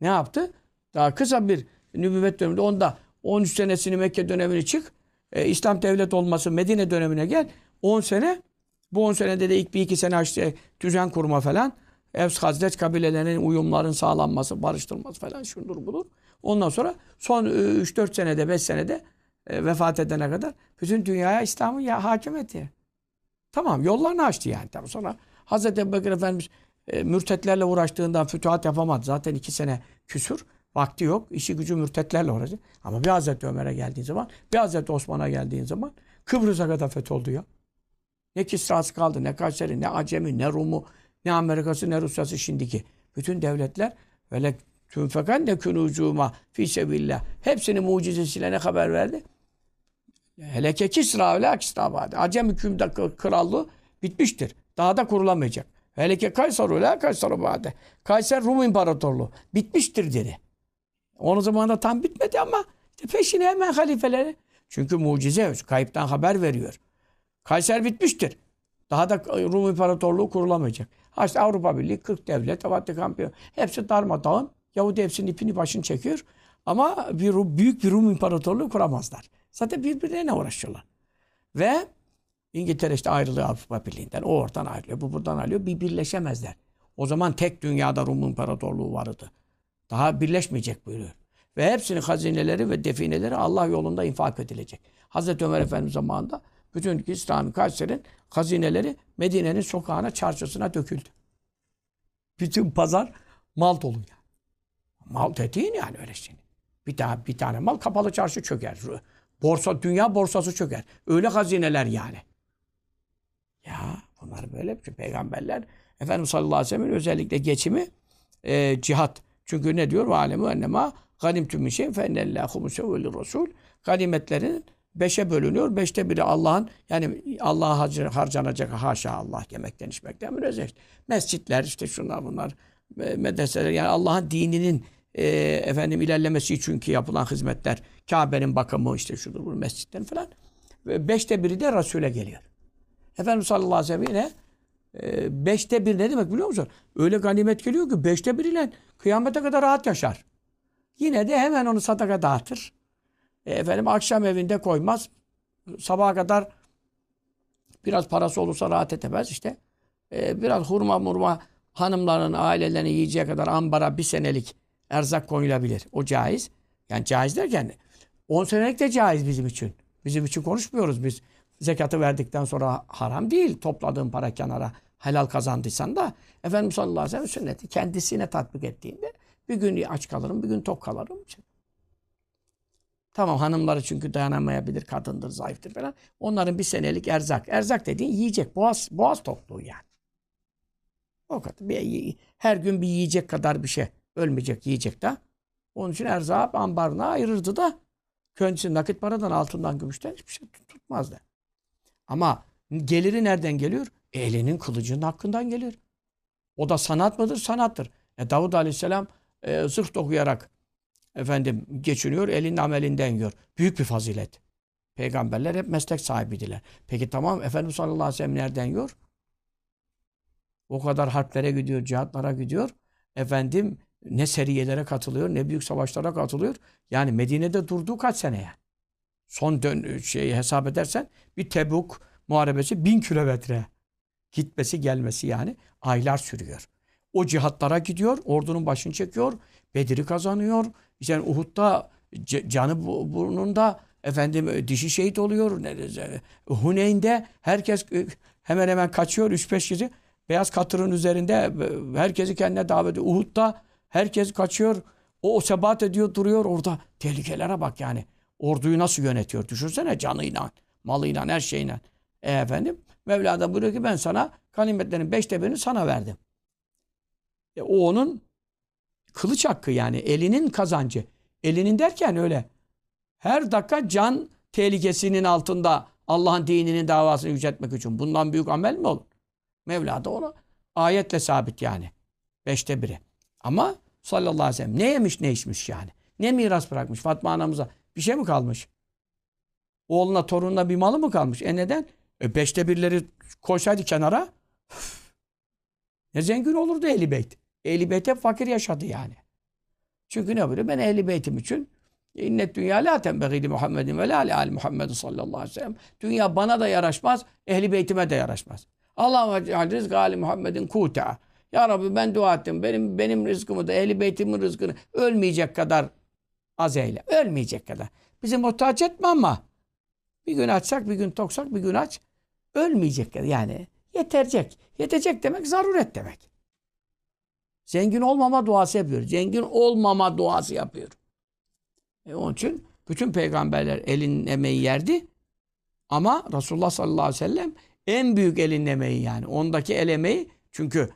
Speaker 1: Ne yaptı? Daha kısa bir nübüvvet döneminde onda 13 senesini Mekke dönemini çık. E, İslam devlet olması Medine dönemine gel. 10 sene. Bu 10 senede de ilk bir iki sene işte düzen kurma falan. Evs Hazret kabilelerinin uyumların sağlanması, barıştırılması falan şundur budur. Ondan sonra son 3-4 senede 5 senede e, vefat edene kadar bütün dünyaya İslam'ı ya hakim etti. Tamam yollarını açtı yani. Tabii sonra Hazreti Ebubekir Efendimiz e, mürtetlerle uğraştığından fütuhat yapamadı. Zaten iki sene küsür. Vakti yok. İşi gücü mürtetlerle uğraştı. Ama bir Hazreti Ömer'e geldiğin zaman, bir Hazreti Osman'a geldiğin zaman Kıbrıs'a kadar fetholdu ya. Ne Kisra'sı kaldı, ne Kayseri, ne Acemi, ne Rum'u, ne Amerika'sı, ne Rusya'sı şimdiki. Bütün devletler böyle tünfekan ne künucuma fi sebillah. Hepsinin mucizesiyle ne haber verdi? Hele ki Kisra öyle Kisra. Acem hükümde krallığı bitmiştir. Daha da kurulamayacak. Hele ki Kaysar öyle Kaysar vardı. Kayser Rum İmparatorluğu bitmiştir dedi. Onun zamanında tam bitmedi ama işte peşine hemen halifeleri. Çünkü mucize kayıptan haber veriyor. Kayser bitmiştir. Daha da Rum İmparatorluğu kurulamayacak. Ha işte Avrupa Birliği, 40 devlet, Vatikan, hepsi darmadağın. Yahudi hepsinin ipini başını çekiyor. Ama bir büyük bir Rum İmparatorluğu kuramazlar. Zaten birbirlerine uğraşıyorlar. Ve İngiltere işte ayrılıyor Avrupa Birliği'nden. O oradan ayrılıyor, bu buradan ayrılıyor. Bir birleşemezler. O zaman tek dünyada Rum İmparatorluğu vardı. Daha birleşmeyecek buyuruyor. Ve hepsinin hazineleri ve defineleri Allah yolunda infak edilecek. Hazreti Ömer Efendimiz zamanında bütün İslam'ın Kayseri'nin hazineleri Medine'nin sokağına, çarşısına döküldü. Bütün pazar mal dolu yani. Mal dediğin yani öyle şey. Bir tane, bir tane mal kapalı çarşı çöker. Borsa, dünya borsası çöker. Öyle hazineler yani. Ya bunlar böyle bir şey. Peygamberler Efendimiz sallallahu aleyhi ve sellem'in özellikle geçimi e, cihat. Çünkü ne diyor? Alemu ennema ganimtüm min şeyin fe ennellâhu musevvelü rasul. Ganimetlerin beşe bölünüyor. Beşte biri Allah'ın yani Allah'a harcanacak haşa Allah yemekten içmekten münezzeh. Mescitler işte şunlar bunlar medreseler yani Allah'ın dininin e, efendim ilerlemesi için ki yapılan hizmetler Kabe'nin bakımı işte şudur bu mescitler falan. Ve beşte biri de Resul'e geliyor. Efendimiz sallallahu aleyhi ve sellem yine e, beşte bir ne demek biliyor musun? Öyle ganimet geliyor ki beşte bir ile kıyamete kadar rahat yaşar. Yine de hemen onu sadaka dağıtır. E, efendim akşam evinde koymaz. Sabaha kadar Biraz parası olursa rahat edemez işte. E, biraz hurma murma hanımların, ailelerini yiyeceği kadar ambara bir senelik erzak koyulabilir. O caiz. Yani caiz derken 10 senelik de caiz bizim için. Bizim için konuşmuyoruz biz. Zekatı verdikten sonra haram değil. Topladığın para kenara helal kazandıysan da Efendimiz sallallahu aleyhi ve sellem sünneti kendisine tatbik ettiğinde bir gün aç kalırım, bir gün tok kalırım. Tamam hanımları çünkü dayanamayabilir, kadındır, zayıftır falan. Onların bir senelik erzak. Erzak dediğin yiyecek, boğaz, boğaz tokluğu yani. O kadar. Bir, her gün bir yiyecek kadar bir şey. Ölmeyecek, yiyecek de. Onun için erzak ambarına ayırırdı da kendisi nakit paradan, altından, gümüşten hiçbir şey tutmazdı. Ama geliri nereden geliyor? Elinin kılıcının hakkından gelir. O da sanat mıdır? Sanattır. E, Davud Aleyhisselam e, zırh dokuyarak efendim geçiniyor, elinin amelinden yiyor. Büyük bir fazilet. Peygamberler hep meslek sahibidiler. Peki tamam Efendimiz sallallahu aleyhi ve sellem nereden yiyor? O kadar harplere gidiyor, cihatlara gidiyor. Efendim ne seriyelere katılıyor, ne büyük savaşlara katılıyor. Yani Medine'de durduğu kaç sene yani? Son dön şeyi hesap edersen bir Tebuk muharebesi bin kilometre. Gitmesi gelmesi yani aylar sürüyor. O cihatlara gidiyor, ordunun başını çekiyor, Bedir'i kazanıyor. İşte Uhud'da canı burnunda efendim e, dişi şehit oluyor. Huneyn'de herkes e, hemen hemen kaçıyor 3-5 kişi. Beyaz katırın üzerinde e, herkesi kendine davet ediyor. Uhud'da herkes kaçıyor. O, o sebat ediyor, duruyor orada. Tehlikelere bak yani. Orduyu nasıl yönetiyor? Düşünsene canıyla, malıyla, her şeyle. E efendim Mevla da buyuruyor ki ben sana ganimetlerin beşte birini sana verdim. E, o onun kılıç hakkı yani elinin kazancı. Elinin derken öyle. Her dakika can tehlikesinin altında Allah'ın dininin davasını yüceltmek için. Bundan büyük amel mi olur? Mevla da onu ayetle sabit yani. Beşte biri. Ama sallallahu aleyhi ve sellem ne yemiş ne içmiş yani. Ne miras bırakmış Fatma anamıza. Bir şey mi kalmış? Oğluna torununa bir malı mı kalmış? E neden? E beşte birleri koysaydı kenara ne zengin olurdu Ehli Beyt. Ehli Beyt hep fakir yaşadı yani. Çünkü ne böyle? Ben Ehli Beytim için İnnet dünya la tembegili Muhammedin ve la ali Muhammed sallallahu aleyhi ve sellem. Dünya bana da yaraşmaz, ehli beytime de yaraşmaz. Allah'ım ec'al rizkı ali Muhammedin kuta. Ya Rabbi ben dua ettim. Benim benim rızkımı da ehli beytimin rızkını ölmeyecek kadar az eyle. Ölmeyecek kadar. Bizi muhtaç etme ama bir gün açsak, bir gün toksak, bir gün aç. Ölmeyecek kadar. Yani yeterecek. Yetecek demek zaruret demek. Zengin olmama duası yapıyor. Zengin olmama duası yapıyor. E onun için bütün peygamberler elin emeği yerdi. Ama Resulullah sallallahu aleyhi ve sellem en büyük elin emeği yani. Ondaki el emeği çünkü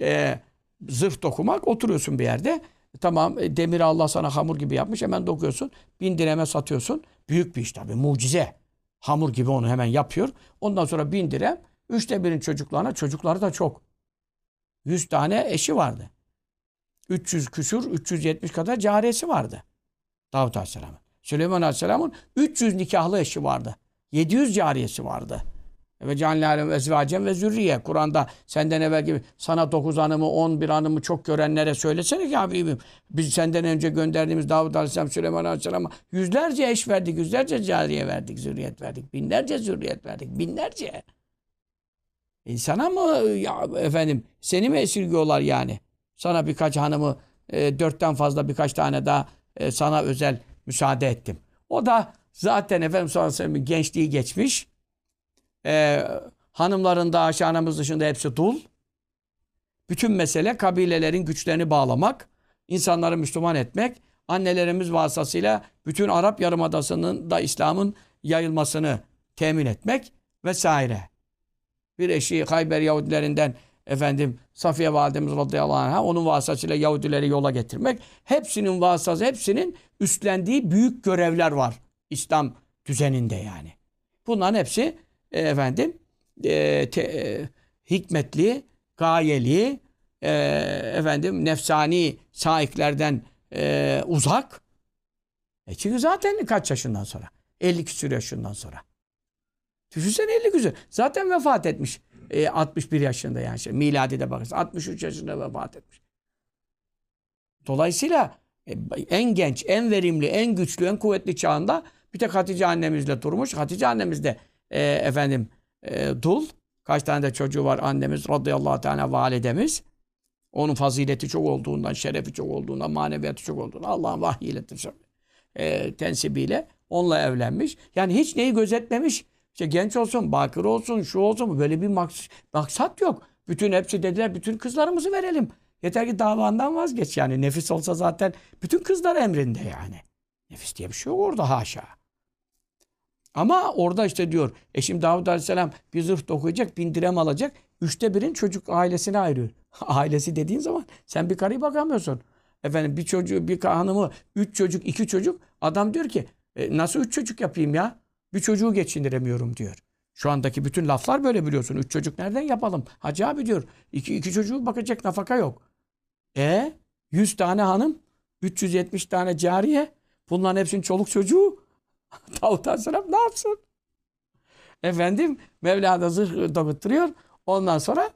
Speaker 1: e, zırh dokumak oturuyorsun bir yerde. Tamam e, demiri Allah sana hamur gibi yapmış hemen dokuyorsun. Bin direme satıyorsun. Büyük bir iş tabii mucize. Hamur gibi onu hemen yapıyor. Ondan sonra bin direm. Üçte birin çocuklarına çocukları da çok. Yüz tane eşi vardı. 300 küsur, 370 kadar cariyesi vardı. Davut Aleyhisselam'ın. Süleyman Aleyhisselam'ın 300 nikahlı eşi vardı. 700 cariyesi vardı. Ve canlâlem ezvacem ve zürriye. Kur'an'da senden evvel gibi sana 9 hanımı, 11 hanımı çok görenlere söylesene ki Habibim. Biz senden önce gönderdiğimiz Davud Aleyhisselam, Süleyman Aleyhisselam'a yüzlerce eş verdik, yüzlerce cariye verdik, zürriyet verdik. Binlerce zürriyet verdik, binlerce. İnsana mı ya efendim seni mi esirgiyorlar yani? Sana birkaç hanımı, e, dörtten fazla birkaç tane daha e, sana özel müsaade ettim. O da zaten ve sellem'in gençliği geçmiş. E, hanımların da dışında hepsi dul. Bütün mesele kabilelerin güçlerini bağlamak, insanları Müslüman etmek, annelerimiz vasıtasıyla bütün Arap Yarımadası'nın da İslam'ın yayılmasını temin etmek vesaire. Bir eşi Hayber Yahudilerinden efendim Safiye validemiz radıyallahu anh'a onun vasıtasıyla Yahudileri yola getirmek. Hepsinin vasıtası, hepsinin üstlendiği büyük görevler var İslam düzeninde yani. Bunların hepsi e, efendim e, te, e, hikmetli, gayeli, e, efendim nefsani saiklerden e, uzak. E çünkü zaten kaç yaşından sonra? 50 küsur yaşından sonra. Düşünsene 50 küsur. Zaten vefat etmiş. E, 61 yaşında yani. Şey, miladi de bakırsa 63 yaşında vefat etmiş. Dolayısıyla e, en genç, en verimli, en güçlü, en kuvvetli çağında bir tek Hatice annemizle durmuş. Hatice annemiz de e, efendim e, dul. Kaç tane de çocuğu var annemiz radıyallahu teala validemiz. Onun fazileti çok olduğundan, şerefi çok olduğundan, maneviyatı çok olduğundan Allah'ın vahyiyle e, tensibiyle onunla evlenmiş. Yani hiç neyi gözetmemiş. İşte genç olsun, bakır olsun, şu olsun böyle bir maks maksat yok. Bütün hepsi dediler bütün kızlarımızı verelim. Yeter ki davandan vazgeç yani. Nefis olsa zaten bütün kızlar emrinde yani. Nefis diye bir şey yok orada haşa. Ama orada işte diyor eşim Davud Aleyhisselam bir zırh dokuyacak, bin dirhem alacak. Üçte birin çocuk ailesine ayırıyor. Ailesi dediğin zaman sen bir karıya bakamıyorsun. Efendim bir çocuğu, bir hanımı, üç çocuk, iki çocuk. Adam diyor ki e, nasıl üç çocuk yapayım ya? Bir çocuğu geçindiremiyorum diyor. Şu andaki bütün laflar böyle biliyorsun. Üç çocuk nereden yapalım? Hacı abi diyor. İki, iki çocuğu bakacak nafaka yok. E 100 tane hanım, 370 tane cariye. Bunların hepsinin çoluk çocuğu. Davut Aleyhisselam ne yapsın? Efendim Mevla da zırh dokutturuyor. Ondan sonra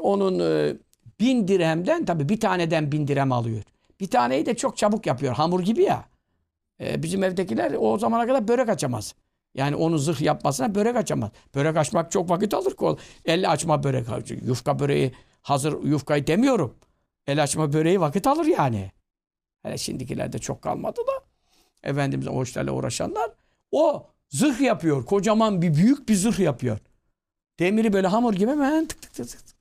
Speaker 1: onun e, bin dirhemden tabii bir taneden bin dirhem alıyor. Bir taneyi de çok çabuk yapıyor. Hamur gibi ya. E, bizim evdekiler o zamana kadar börek açamaz. Yani onu zırh yapmasına börek açamaz. Börek açmak çok vakit alır. Kol. Elle açma börek. Yufka böreği hazır yufkayı demiyorum. El açma böreği vakit alır yani. Hele şimdikilerde çok kalmadı da. Efendimiz o uğraşanlar o zırh yapıyor. Kocaman bir büyük bir zırh yapıyor. Demiri böyle hamur gibi hemen tık tık tık tık.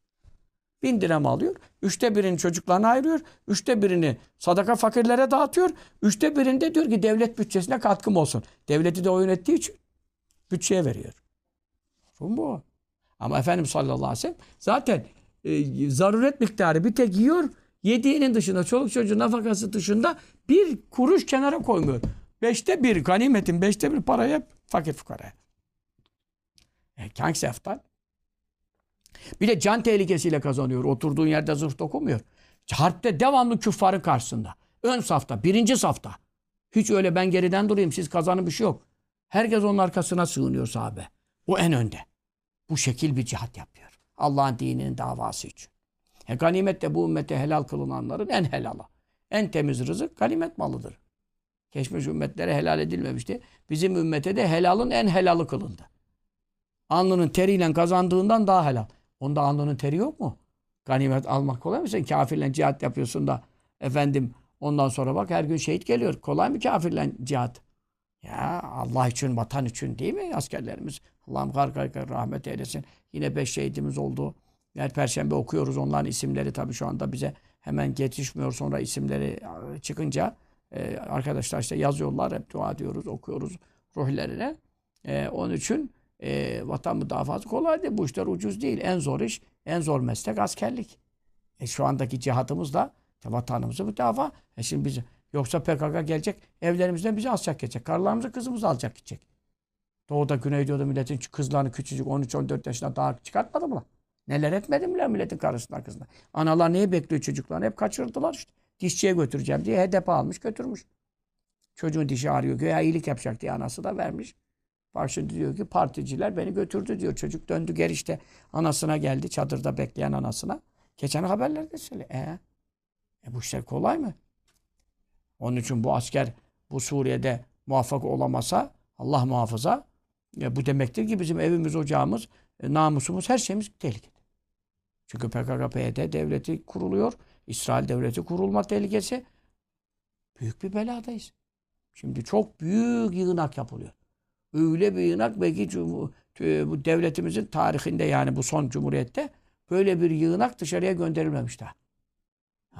Speaker 1: Bin dirhem alıyor. Üçte birini çocuklarına ayırıyor. Üçte birini sadaka fakirlere dağıtıyor. Üçte birinde diyor ki devlet bütçesine katkım olsun. Devleti de o yönettiği için bütçeye veriyor. Sorun bu. Ama Efendimiz sallallahu aleyhi ve sellem zaten e, zaruret miktarı bir tek yiyor. Yediğinin dışında, çoluk çocuğun nafakası dışında bir kuruş kenara koymuyor. Beşte bir, ganimetin beşte bir parayı hep fakir fukaraya. E, hangisi eftal? Bir de can tehlikesiyle kazanıyor. Oturduğun yerde zırh dokumuyor. Harpte devamlı küffarın karşısında. Ön safta, birinci safta. Hiç öyle ben geriden durayım, siz kazanın bir şey yok. Herkes onun arkasına sığınıyor sahabe. O en önde. Bu şekil bir cihat yapıyor. Allah'ın dininin davası için. E, ganimet de bu ümmete helal kılınanların en helalı. En temiz rızık ganimet malıdır. Geçmiş ümmetlere helal edilmemişti. Bizim ümmete de helalın en helalı kılındı. Alnının teriyle kazandığından daha helal. Onda alnının teri yok mu? Ganimet almak kolay mı? Sen kafirle cihat yapıyorsun da efendim ondan sonra bak her gün şehit geliyor. Kolay mı kafirle cihat? Ya Allah için, vatan için değil mi askerlerimiz? Allah'ım kar kar rahmet eylesin. Yine beş şehidimiz oldu. Her perşembe okuyoruz. Onların isimleri tabii şu anda bize hemen yetişmiyor. Sonra isimleri çıkınca e, arkadaşlar işte yazıyorlar. Hep dua ediyoruz, okuyoruz ruhlerine. E, onun için e, vatan müdafası kolay değil. Bu işler ucuz değil. En zor iş, en zor meslek askerlik. E, şu andaki cihatımız da işte vatanımızı müdafaa. E şimdi biz, yoksa PKK gelecek, evlerimizden bizi alacak geçecek. Karılarımızı, kızımızı alacak gidecek. Doğuda, Güneydoğu'da milletin kızlarını küçücük 13-14 yaşında daha çıkartmadı mı? Neler etmedi mi lan milletin karısına kızına? Analar neyi bekliyor çocuklarını? Hep kaçırdılar işte. Dişçiye götüreceğim diye hedef almış götürmüş. Çocuğun dişi ağrıyor. Göğe iyilik yapacak diye anası da vermiş. Şimdi diyor ki particiler beni götürdü diyor. Çocuk döndü geri işte anasına geldi. Çadırda bekleyen anasına. Geçen haberlerde söyle. E, e bu işler kolay mı? Onun için bu asker bu Suriye'de muvaffak olamasa Allah muhafaza e, bu demektir ki bizim evimiz, ocağımız, e, namusumuz, her şeyimiz tehlikede. Çünkü PKK, PYD devleti kuruluyor. İsrail devleti kurulma tehlikesi. Büyük bir beladayız. Şimdi çok büyük yığınak yapılıyor. Öyle bir yığınak belki bu devletimizin tarihinde yani bu son cumhuriyette böyle bir yığınak dışarıya gönderilmemiş daha.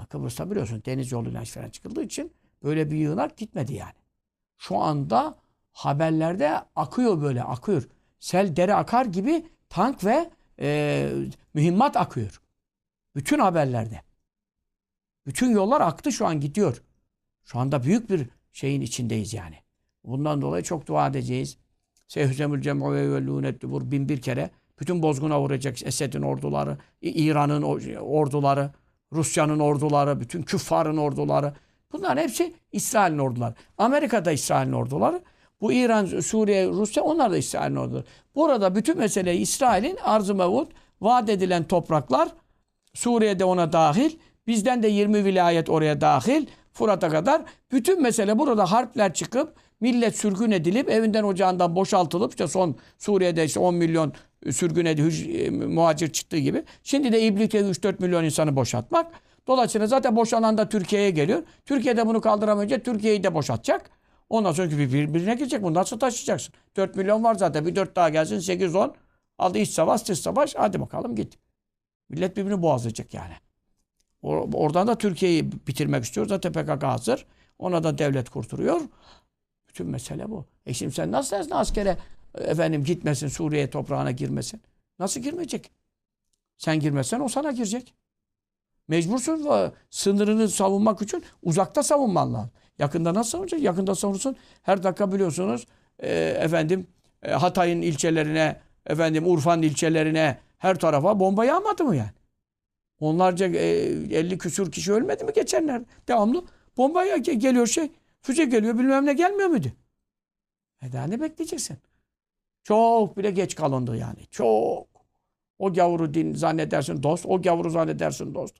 Speaker 1: Kıbrıs'ta biliyorsun deniz yoluyla falan çıkıldığı için böyle bir yığınak gitmedi yani. Şu anda haberlerde akıyor böyle akıyor. Sel dere akar gibi tank ve e, mühimmat akıyor. Bütün haberlerde. Bütün yollar aktı şu an gidiyor. Şu anda büyük bir şeyin içindeyiz yani. Bundan dolayı çok dua edeceğiz. Sehüzemül cem'u ve vellûnet dubur bin bir kere. Bütün bozguna uğrayacak Esed'in orduları, İran'ın orduları, Rusya'nın orduları, bütün küffarın orduları. Bunların hepsi İsrail'in orduları. Amerika'da İsrail'in orduları. Bu İran, Suriye, Rusya onlar da İsrail'in orduları. Burada bütün mesele İsrail'in arz-ı mevut, vaat edilen topraklar Suriye'de ona dahil. Bizden de 20 vilayet oraya dahil. Fırat'a kadar. Bütün mesele burada harpler çıkıp millet sürgün edilip evinden ocağından boşaltılıp işte son Suriye'de işte 10 milyon sürgün edilip e, muhacir çıktığı gibi. Şimdi de İblik'te 3-4 milyon insanı boşaltmak. Dolayısıyla zaten boşanan da Türkiye'ye geliyor. Türkiye'de bunu kaldıramayınca Türkiye'yi de boşaltacak. Ondan sonra bir- birbirine girecek. Bunu nasıl taşıyacaksın? 4 milyon var zaten. Bir 4 daha gelsin 8-10. Aldı iç savaş, dış savaş. Hadi bakalım git. Millet birbirini boğazlayacak yani. Or- Oradan da Türkiye'yi bitirmek istiyor. Zaten PKK hazır. Ona da devlet kurturuyor. Bütün mesele bu. E şimdi sen nasıl dersin askere e, efendim gitmesin Suriye toprağına girmesin? Nasıl girmeyecek? Sen girmezsen o sana girecek. Mecbursun sınırını savunmak için uzakta savunman lazım. Yakında nasıl savunacak? Yakında savunursun. Her dakika biliyorsunuz e, efendim e, Hatay'ın ilçelerine, efendim Urfa'nın ilçelerine her tarafa bomba yağmadı mı yani? Onlarca e, 50 küsur kişi ölmedi mi geçenler? Devamlı bomba geliyor şey. Füze geliyor bilmem ne gelmiyor muydu? E daha ne bekleyeceksin? Çok bile geç kalındı yani. Çok. O gavuru din zannedersin dost. O gavuru zannedersin dost.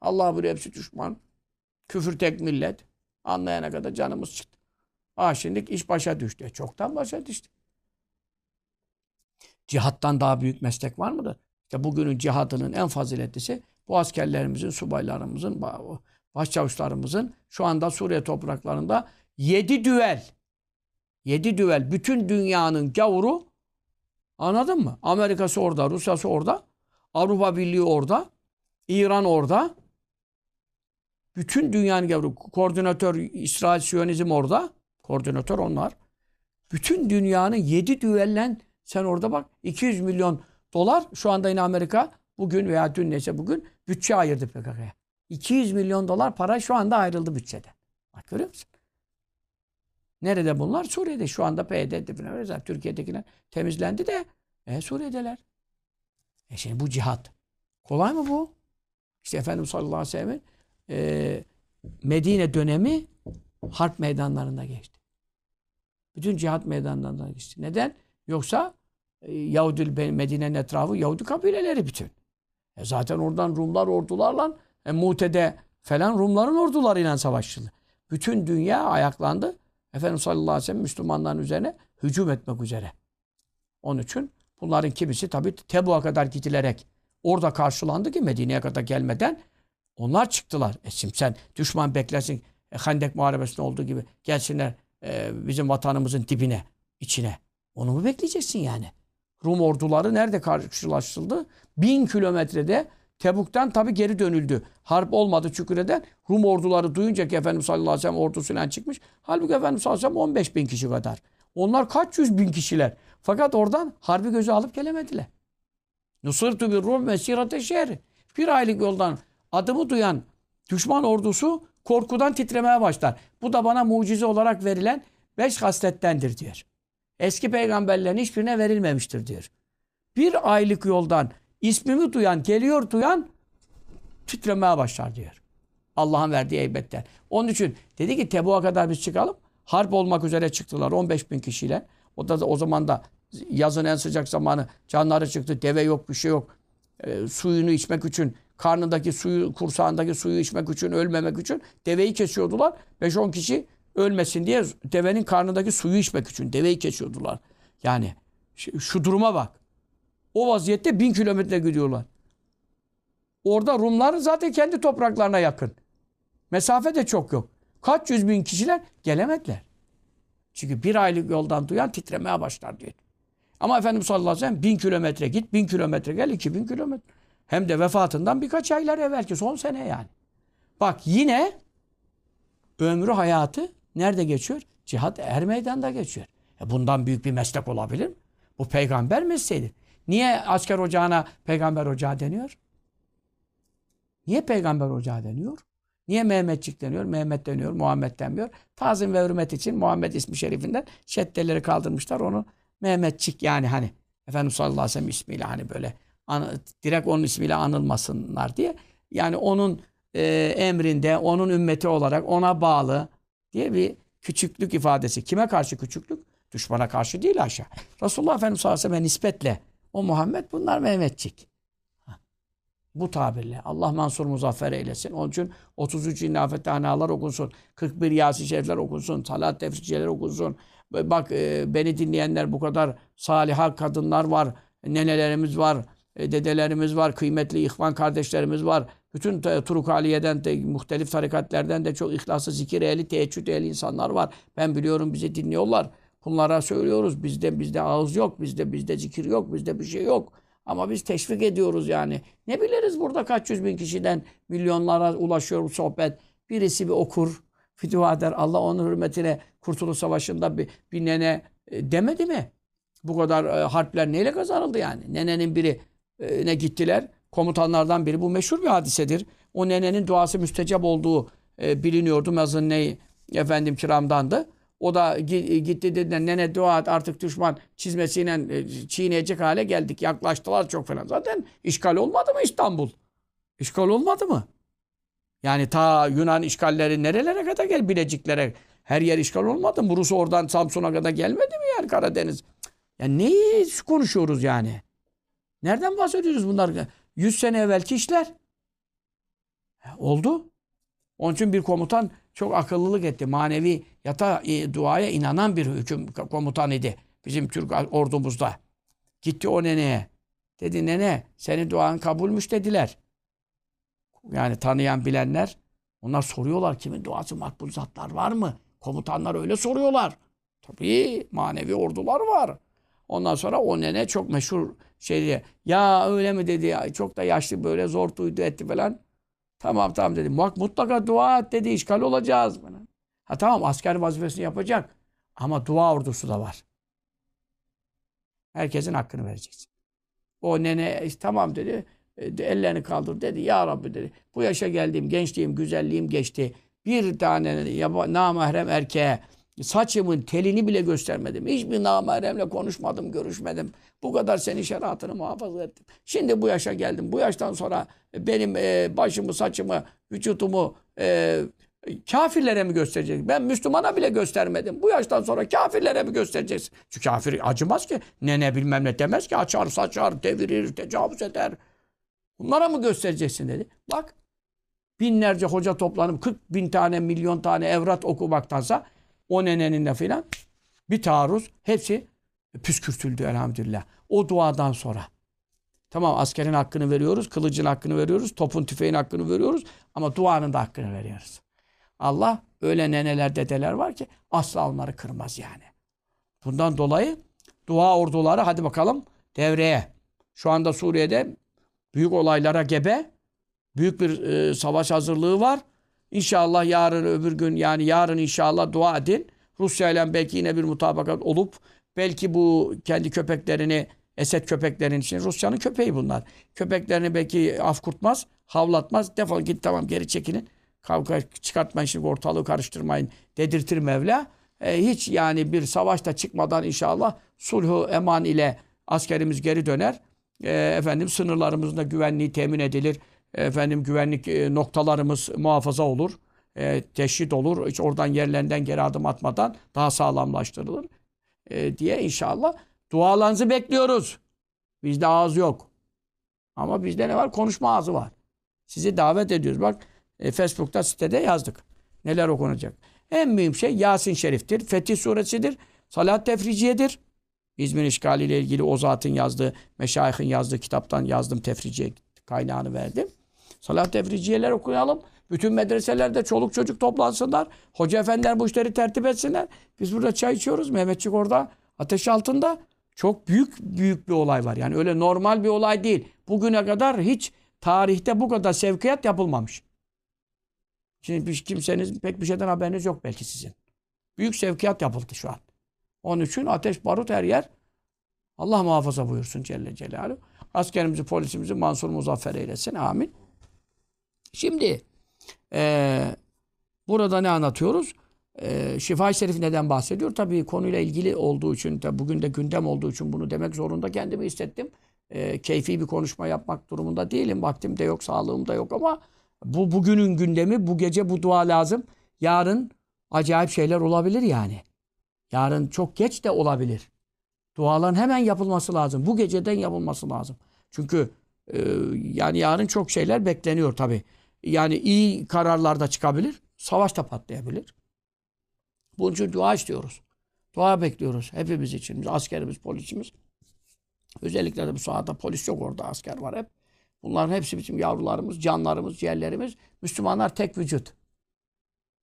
Speaker 1: Allah buraya hepsi düşman. Küfür tek millet. Anlayana kadar canımız çıktı. Ah şimdi iş başa düştü. E, Çoktan başa düştü. Cihattan daha büyük meslek var mıdır? İşte bugünün cihadının en faziletlisi bu askerlerimizin, subaylarımızın, ba- başçavuşlarımızın şu anda Suriye topraklarında yedi düvel yedi düvel bütün dünyanın gavuru anladın mı? Amerika'sı orada, Rusya'sı orada, Avrupa Birliği orada, İran orada. Bütün dünyanın gavuru. Koordinatör İsrail Siyonizm orada. Koordinatör onlar. Bütün dünyanın yedi düvellen sen orada bak 200 milyon dolar şu anda yine Amerika bugün veya dün neyse bugün bütçe ayırdı PKK'ya. 200 milyon dolar para şu anda ayrıldı bütçeden. Bak görüyor musun? Nerede bunlar? Suriye'de. Şu anda PYD'de falan Türkiye'dekiler temizlendi de e, Suriye'deler. E şimdi bu cihat. Kolay mı bu? İşte Efendimiz sallallahu aleyhi ve sellem'in e, Medine dönemi harp meydanlarında geçti. Bütün cihat meydanlarında geçti. Neden? Yoksa e, Yahudi Medine'nin etrafı Yahudi kabileleri bütün. E zaten oradan Rumlar ordularla e, Mute'de falan Rumların ordularıyla savaştılar. Bütün dünya ayaklandı. Efendimiz sallallahu aleyhi ve sellem Müslümanların üzerine hücum etmek üzere. Onun için bunların kimisi tabi Tebu'a kadar gidilerek orada karşılandı ki Medine'ye kadar gelmeden onlar çıktılar. E şimdi sen düşman beklersin e, Hendek Muharebesi'nde olduğu gibi gelsinler e, bizim vatanımızın dibine, içine. Onu mu bekleyeceksin yani? Rum orduları nerede karşılaşıldı? Bin kilometrede Tebuk'tan tabi geri dönüldü. Harp olmadı Çüküre'den. Rum orduları duyunca ki Efendimiz sallallahu aleyhi ve sellem ordusuyla çıkmış. Halbuki Efendimiz sallallahu aleyhi ve sellem 15 bin kişi kadar. Onlar kaç yüz bin kişiler. Fakat oradan harbi göze alıp gelemediler. Nusırtu bir Rum mesirate şehri. Bir aylık yoldan adımı duyan düşman ordusu korkudan titremeye başlar. Bu da bana mucize olarak verilen beş haslettendir diyor. Eski peygamberlerin hiçbirine verilmemiştir diyor. Bir aylık yoldan ismimi duyan, geliyor duyan titremeye başlar diyor. Allah'ın verdiği heybetten. Onun için dedi ki Tebu'a kadar biz çıkalım. Harp olmak üzere çıktılar 15 bin kişiyle. O da o zaman da yazın en sıcak zamanı canları çıktı. Deve yok bir şey yok. E, suyunu içmek için karnındaki suyu kursağındaki suyu içmek için ölmemek için deveyi kesiyordular. 5-10 kişi ölmesin diye devenin karnındaki suyu içmek için deveyi kesiyordular. Yani şu, duruma bak. O vaziyette bin kilometre gidiyorlar. Orada Rumlar zaten kendi topraklarına yakın. Mesafe de çok yok. Kaç yüz bin kişiler gelemediler. Çünkü bir aylık yoldan duyan titremeye başlar diyor. Ama Efendimiz sallallahu aleyhi ve sellem bin kilometre git, bin kilometre gel, iki bin kilometre. Hem de vefatından birkaç aylar evvelki son sene yani. Bak yine ömrü hayatı nerede geçiyor? Cihat er meydanda geçiyor. E bundan büyük bir meslek olabilir mi? Bu peygamber mesleğidir. Niye asker ocağına peygamber ocağı deniyor? Niye peygamber ocağı deniyor? Niye Mehmetçik deniyor? Mehmet deniyor, Muhammed denmiyor. Tazim ve hürmet için Muhammed ismi şerifinden şeddeleri kaldırmışlar. Onu Mehmetçik yani hani Efendimiz sallallahu aleyhi ve sellem ismiyle hani böyle direkt onun ismiyle anılmasınlar diye. Yani onun e, emrinde, onun ümmeti olarak ona bağlı diye bir küçüklük ifadesi. Kime karşı küçüklük? Düşmana karşı değil aşağı. Resulullah Efendimiz sallallahu aleyhi ve nispetle o Muhammed bunlar Mehmetçik. Bu tabirle. Allah Mansur Muzaffer eylesin. Onun için 33 innafet analar okunsun. 41 Yasin Şerifler okunsun. Salat tefsirciler okunsun. Bak e, beni dinleyenler bu kadar saliha kadınlar var. Nenelerimiz var. E, dedelerimiz var. Kıymetli ihvan kardeşlerimiz var. Bütün Turuk Aliye'den de muhtelif tarikatlerden de çok ihlaslı zikir ehli, teheccüd ehli insanlar var. Ben biliyorum bizi dinliyorlar. Bunlara söylüyoruz. Bizde bizde ağız yok, bizde bizde zikir yok, bizde bir şey yok. Ama biz teşvik ediyoruz yani. Ne biliriz burada kaç yüz bin kişiden milyonlara ulaşıyor bu sohbet. Birisi bir okur, fitva eder. Allah onun hürmetine Kurtuluş Savaşı'nda bir, bir nene e, demedi mi? Bu kadar e, harpler neyle kazanıldı yani? Nenenin biri ne gittiler? Komutanlardan biri. Bu meşhur bir hadisedir. O nenenin duası müstecap olduğu e, biliniyordu. Mazınne efendim kiramdandı. O da gi- gitti dediler nene dua et artık düşman çizmesiyle e, çiğneyecek hale geldik. Yaklaştılar çok falan. Zaten işgal olmadı mı İstanbul? İşgal olmadı mı? Yani ta Yunan işgalleri nerelere kadar gel Bileciklere. Her yer işgal olmadı mı? Rus oradan Samsun'a kadar gelmedi mi yani Karadeniz? Ya neyi konuşuyoruz yani? Nereden bahsediyoruz bunlar? 100 sene evvelki işler. Ya Oldu. Onun için bir komutan çok akıllılık etti. Manevi yata e, duaya inanan bir hüküm komutan idi. Bizim Türk ordumuzda. Gitti o neneye. Dedi nene senin duan kabulmüş dediler. Yani tanıyan bilenler onlar soruyorlar kimin duası makbul zatlar var mı? Komutanlar öyle soruyorlar. Tabii manevi ordular var. Ondan sonra o nene çok meşhur şey diye. Ya öyle mi dedi ya çok da yaşlı böyle zor duydu etti falan. Tamam tamam dedi. Mutlaka dua et dedi. işgal olacağız. Falan. Ha tamam asker vazifesini yapacak. Ama dua ordusu da var. Herkesin hakkını vereceksin. O nene "E, tamam dedi. E, ellerini kaldır dedi. Ya Rabbi dedi. Bu yaşa geldiğim gençliğim, güzelliğim geçti. Bir tane namahrem erkeğe saçımın telini bile göstermedim. Hiçbir namahremle konuşmadım, görüşmedim. Bu kadar senin şeriatını muhafaza ettim. Şimdi bu yaşa geldim. Bu yaştan sonra benim e, başımı, saçımı, vücutumu e, kafirlere mi gösterecek? Ben Müslümana bile göstermedim. Bu yaştan sonra kafirlere mi göstereceksin? Çünkü kafir acımaz ki. Ne ne bilmem ne demez ki. Açar, saçar, devirir, tecavüz eder. Bunlara mı göstereceksin dedi. Bak binlerce hoca toplanıp 40 bin tane milyon tane evrat okumaktansa o neneninle filan bir taarruz hepsi püskürtüldü elhamdülillah. O duadan sonra. Tamam askerin hakkını veriyoruz, kılıcın hakkını veriyoruz, topun tüfeğin hakkını veriyoruz ama duanın da hakkını veriyoruz. Allah öyle neneler dedeler var ki asla onları kırmaz yani. Bundan dolayı dua orduları hadi bakalım devreye. Şu anda Suriye'de büyük olaylara gebe, büyük bir e, savaş hazırlığı var. İnşallah yarın öbür gün yani yarın inşallah dua edin. Rusya ile belki yine bir mutabakat olup belki bu kendi köpeklerini Esed köpeklerinin için Rusya'nın köpeği bunlar. Köpeklerini belki af kurtmaz, havlatmaz. Defol git tamam geri çekinin. Kavga çıkartmayın şimdi ortalığı karıştırmayın dedirtir Mevla. E, hiç yani bir savaşta çıkmadan inşallah sulhu eman ile askerimiz geri döner. E, efendim sınırlarımızın da güvenliği temin edilir. Efendim güvenlik e, noktalarımız muhafaza olur. E, teşhit olur. Hiç oradan yerlerinden geri adım atmadan daha sağlamlaştırılır. E, diye inşallah dualarınızı bekliyoruz. Bizde ağız yok. Ama bizde ne var? Konuşma ağzı var. Sizi davet ediyoruz. Bak e, Facebook'ta sitede yazdık. Neler okunacak. En mühim şey Yasin Şerif'tir. Fetih Suresi'dir. Salat tefriciyedir. İzmir işgali ile ilgili o zatın yazdığı, meşayihin yazdığı kitaptan yazdım tefriciye kaynağını verdim. Salat tefriciyeler okuyalım. Bütün medreselerde çoluk çocuk toplansınlar. Hoca efendiler bu işleri tertip etsinler. Biz burada çay içiyoruz. Mehmetçik orada ateş altında. Çok büyük büyük bir olay var. Yani öyle normal bir olay değil. Bugüne kadar hiç tarihte bu kadar sevkiyat yapılmamış. Şimdi bir- kimseniz pek bir şeyden haberiniz yok belki sizin. Büyük sevkiyat yapıldı şu an. Onun için ateş barut her yer. Allah muhafaza buyursun Celle Celaluhu. Askerimizi, polisimizi Mansur Muzaffer eylesin. Amin. Şimdi eee, burada ne anlatıyoruz? Eee Şifa-i Şerif neden bahsediyor? Tabii konuyla ilgili olduğu için, tabii bugün de gündem olduğu için bunu demek zorunda kendimi hissettim. Eee, keyfi bir konuşma yapmak durumunda değilim. Vaktim de yok, sağlığım da yok ama bu bugünün gündemi, bu gece bu dua lazım. Yarın acayip şeyler olabilir yani. Yarın çok geç de olabilir. Duaların hemen yapılması lazım. Bu geceden yapılması lazım. Çünkü e, yani yarın çok şeyler bekleniyor tabii. Yani iyi kararlar da çıkabilir. Savaş da patlayabilir. Bunun için dua istiyoruz. Dua bekliyoruz hepimiz için. Askerimiz, polisimiz. Özellikle de bu sahada polis yok orada asker var hep. Bunların hepsi bizim yavrularımız, canlarımız, ciğerlerimiz. Müslümanlar tek vücut.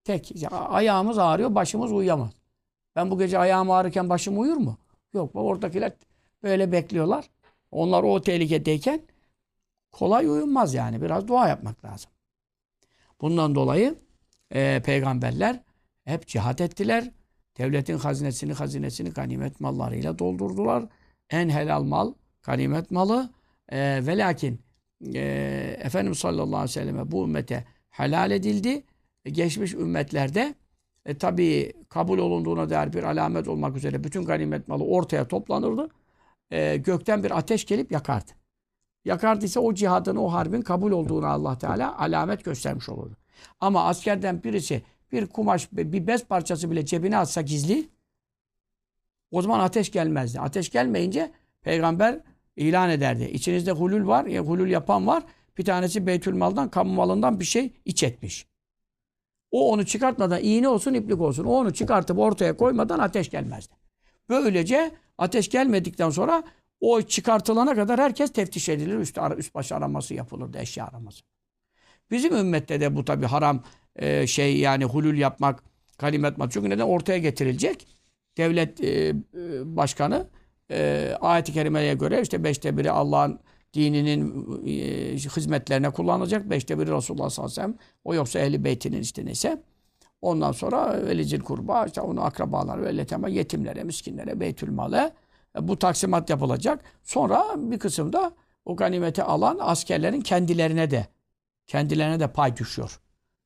Speaker 1: Tek. Ya, ayağımız ağrıyor, başımız uyuyamaz. Ben bu gece ayağım ağrırken başım uyur mu? Yok. Oradakiler böyle bekliyorlar. Onlar o tehlikedeyken kolay uyunmaz yani. Biraz dua yapmak lazım. Bundan dolayı e, peygamberler hep cihat ettiler. Devletin hazinesini, hazinesini ganimet mallarıyla doldurdular. En helal mal, ganimet malı. E, ve lakin e, Efendimiz sallallahu aleyhi ve selleme bu ümmete helal edildi. Geçmiş ümmetlerde e, tabii kabul olunduğuna dair bir alamet olmak üzere bütün ganimet malı ortaya toplanırdı. E, gökten bir ateş gelip yakardı. Yakardıysa o cihadın, o harbin kabul olduğunu Allah Teala alamet göstermiş olurdu. Ama askerden birisi bir kumaş, bir bez parçası bile cebine atsa gizli o zaman ateş gelmezdi. Ateş gelmeyince peygamber ilan ederdi. İçinizde hulul var, ya hulul yapan var. Bir tanesi Beytülmal'dan, kamu malından bir şey iç etmiş. O onu çıkartmadan iğne olsun, iplik olsun. O onu çıkartıp ortaya koymadan ateş gelmezdi. Böylece ateş gelmedikten sonra o çıkartılana kadar herkes teftiş edilir. Üst, üst baş araması yapılırdı, eşya araması. Bizim ümmette de bu tabi haram e, şey yani hulul yapmak, kalimet mat. Çünkü neden? Ortaya getirilecek. Devlet e, e, başkanı e, ayet-i kerimeye göre işte beşte biri Allah'ın dininin e, hizmetlerine kullanılacak. Beşte biri Resulullah sallallahu aleyhi ve sellem. O yoksa ehli beytinin işte neyse. Ondan sonra velicil kurba, işte onu akrabalar ve letema, yetimlere, miskinlere, beytül male bu taksimat yapılacak. Sonra bir kısımda o ganimeti alan askerlerin kendilerine de kendilerine de pay düşüyor.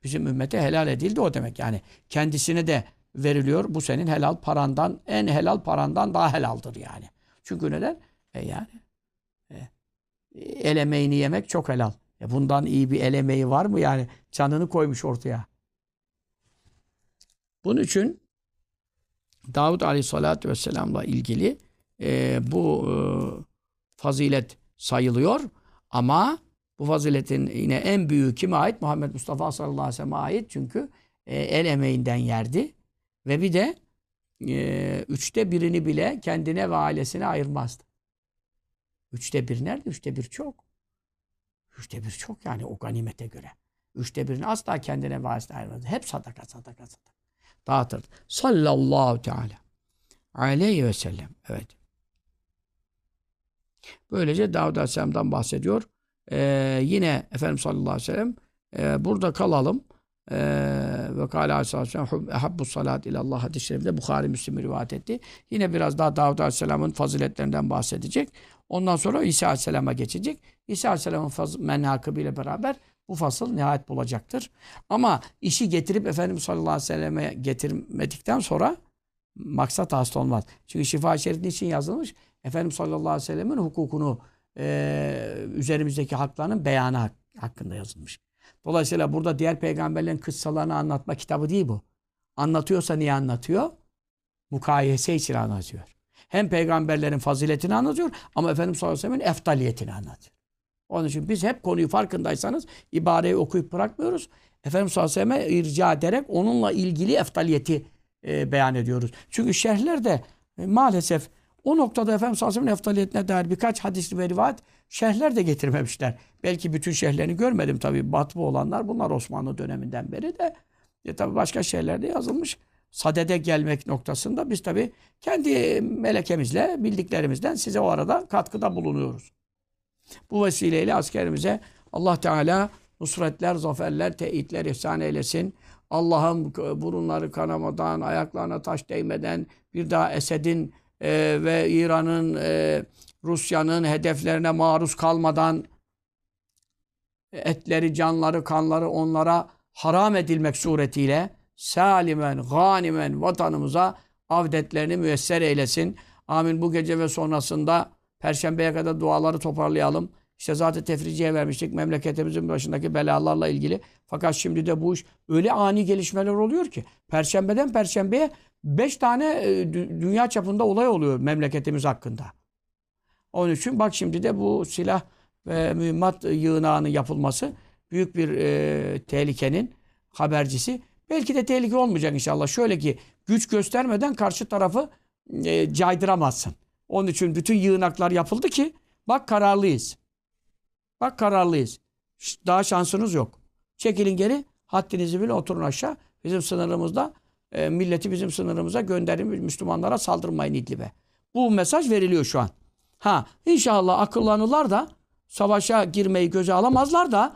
Speaker 1: Bizim ümmete helal edildi o demek. Yani kendisine de veriliyor. Bu senin helal parandan, en helal parandan daha helaldir yani. Çünkü neden? E yani e, el emeğini yemek çok helal. E bundan iyi bir el emeği var mı yani? Canını koymuş ortaya. Bunun için Davud Aleyhisselatü Vesselam'la ilgili e, bu e, fazilet sayılıyor. Ama bu faziletin yine en büyüğü kime ait? Muhammed Mustafa sallallahu aleyhi ve sellem'e ait. Çünkü e, el emeğinden yerdi. Ve bir de e, üçte birini bile kendine ve ailesine ayırmazdı. Üçte bir nerede? Üçte bir çok. Üçte bir çok yani o ganimete göre. Üçte birini asla kendine ve ailesine ayırmazdı. Hep sadaka, sadaka, sadaka. Dağıtırdı. Sallallahu teala aleyhi ve sellem. Evet. Böylece Davud Aleyhisselam'dan bahsediyor. Ee, yine Efendimiz sallallahu aleyhi ve sellem e, burada kalalım. Ee, ve kâle aleyhisselam ehabbu salat ilallah hadis-i şerifte Bukhari Müslim rivayet etti. Yine biraz daha Davud Aleyhisselam'ın faziletlerinden bahsedecek. Ondan sonra İsa Aleyhisselam'a geçecek. İsa Aleyhisselam'ın menakıbı ile beraber bu fasıl nihayet bulacaktır. Ama işi getirip Efendimiz sallallahu aleyhi ve selleme getirmedikten sonra maksat hasta olmaz. Çünkü şifa-i şerif niçin yazılmış? Efendimiz sallallahu aleyhi ve sellemin hukukunu e, üzerimizdeki haklarının beyanı hakkında yazılmış. Dolayısıyla burada diğer peygamberlerin kıssalarını anlatma kitabı değil bu. Anlatıyorsa niye anlatıyor? Mukayese için anlatıyor. Hem peygamberlerin faziletini anlatıyor ama Efendimiz sallallahu aleyhi ve sellem'in eftaliyetini anlatıyor. Onun için biz hep konuyu farkındaysanız ibareyi okuyup bırakmıyoruz. Efendimiz sallallahu aleyhi ve sellem'e irca ederek onunla ilgili eftaliyeti e, beyan ediyoruz. Çünkü şerhlerde e, maalesef o noktada Efendimiz sallallahu aleyhi ve sellem'in eftaliyetine dair birkaç hadis ve rivayet şerhler de getirmemişler. Belki bütün şerhlerini görmedim tabii. Batbı olanlar bunlar Osmanlı döneminden beri de e, tabii başka şerhlerde yazılmış. Sadede gelmek noktasında biz tabii kendi melekemizle bildiklerimizden size o arada katkıda bulunuyoruz. Bu vesileyle askerimize Allah Teala nusretler, zaferler, teyitler ihsan eylesin. Allah'ım burunları kanamadan, ayaklarına taş değmeden bir daha Esed'in e, ve İran'ın, e, Rusya'nın hedeflerine maruz kalmadan etleri, canları, kanları onlara haram edilmek suretiyle salimen, ganimen vatanımıza avdetlerini müyesser eylesin. Amin. Bu gece ve sonrasında Perşembeye kadar duaları toparlayalım. İşte zaten tefriciye vermiştik memleketimizin başındaki belalarla ilgili. Fakat şimdi de bu iş öyle ani gelişmeler oluyor ki. Perşembeden perşembeye beş tane e, dünya çapında olay oluyor memleketimiz hakkında. Onun için bak şimdi de bu silah ve mühimmat yığınağının yapılması büyük bir e, tehlikenin habercisi. Belki de tehlike olmayacak inşallah. Şöyle ki güç göstermeden karşı tarafı e, caydıramazsın. Onun için bütün yığınaklar yapıldı ki bak kararlıyız. Bak kararlıyız. Daha şansınız yok. Çekilin geri. Haddinizi bile oturun aşağı. Bizim sınırımızda e, milleti bizim sınırımıza gönderin. Müslümanlara saldırmayın İdlib'e. Bu mesaj veriliyor şu an. Ha inşallah akıllanırlar da savaşa girmeyi göze alamazlar da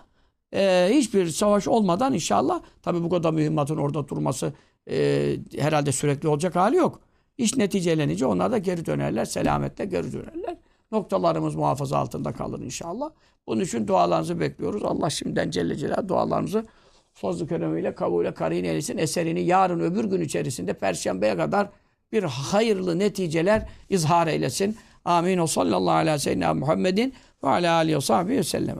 Speaker 1: e, hiçbir savaş olmadan inşallah tabi bu kadar mühimmatın orada durması e, herhalde sürekli olacak hali yok. İş neticelenince onlar da geri dönerler. Selametle geri dönerler. Noktalarımız muhafaza altında kalır inşallah. Bunun için dualarınızı bekliyoruz. Allah şimdiden Celle Celaluhu dualarımızı fazl-ı keremiyle kabule karin eylesin. Eserini yarın öbür gün içerisinde Perşembe'ye kadar bir hayırlı neticeler izhar eylesin. Amin. O sallallahu aleyhi ve sellem Muhammedin ve ala aleyhi ve sahbihi ve sellem.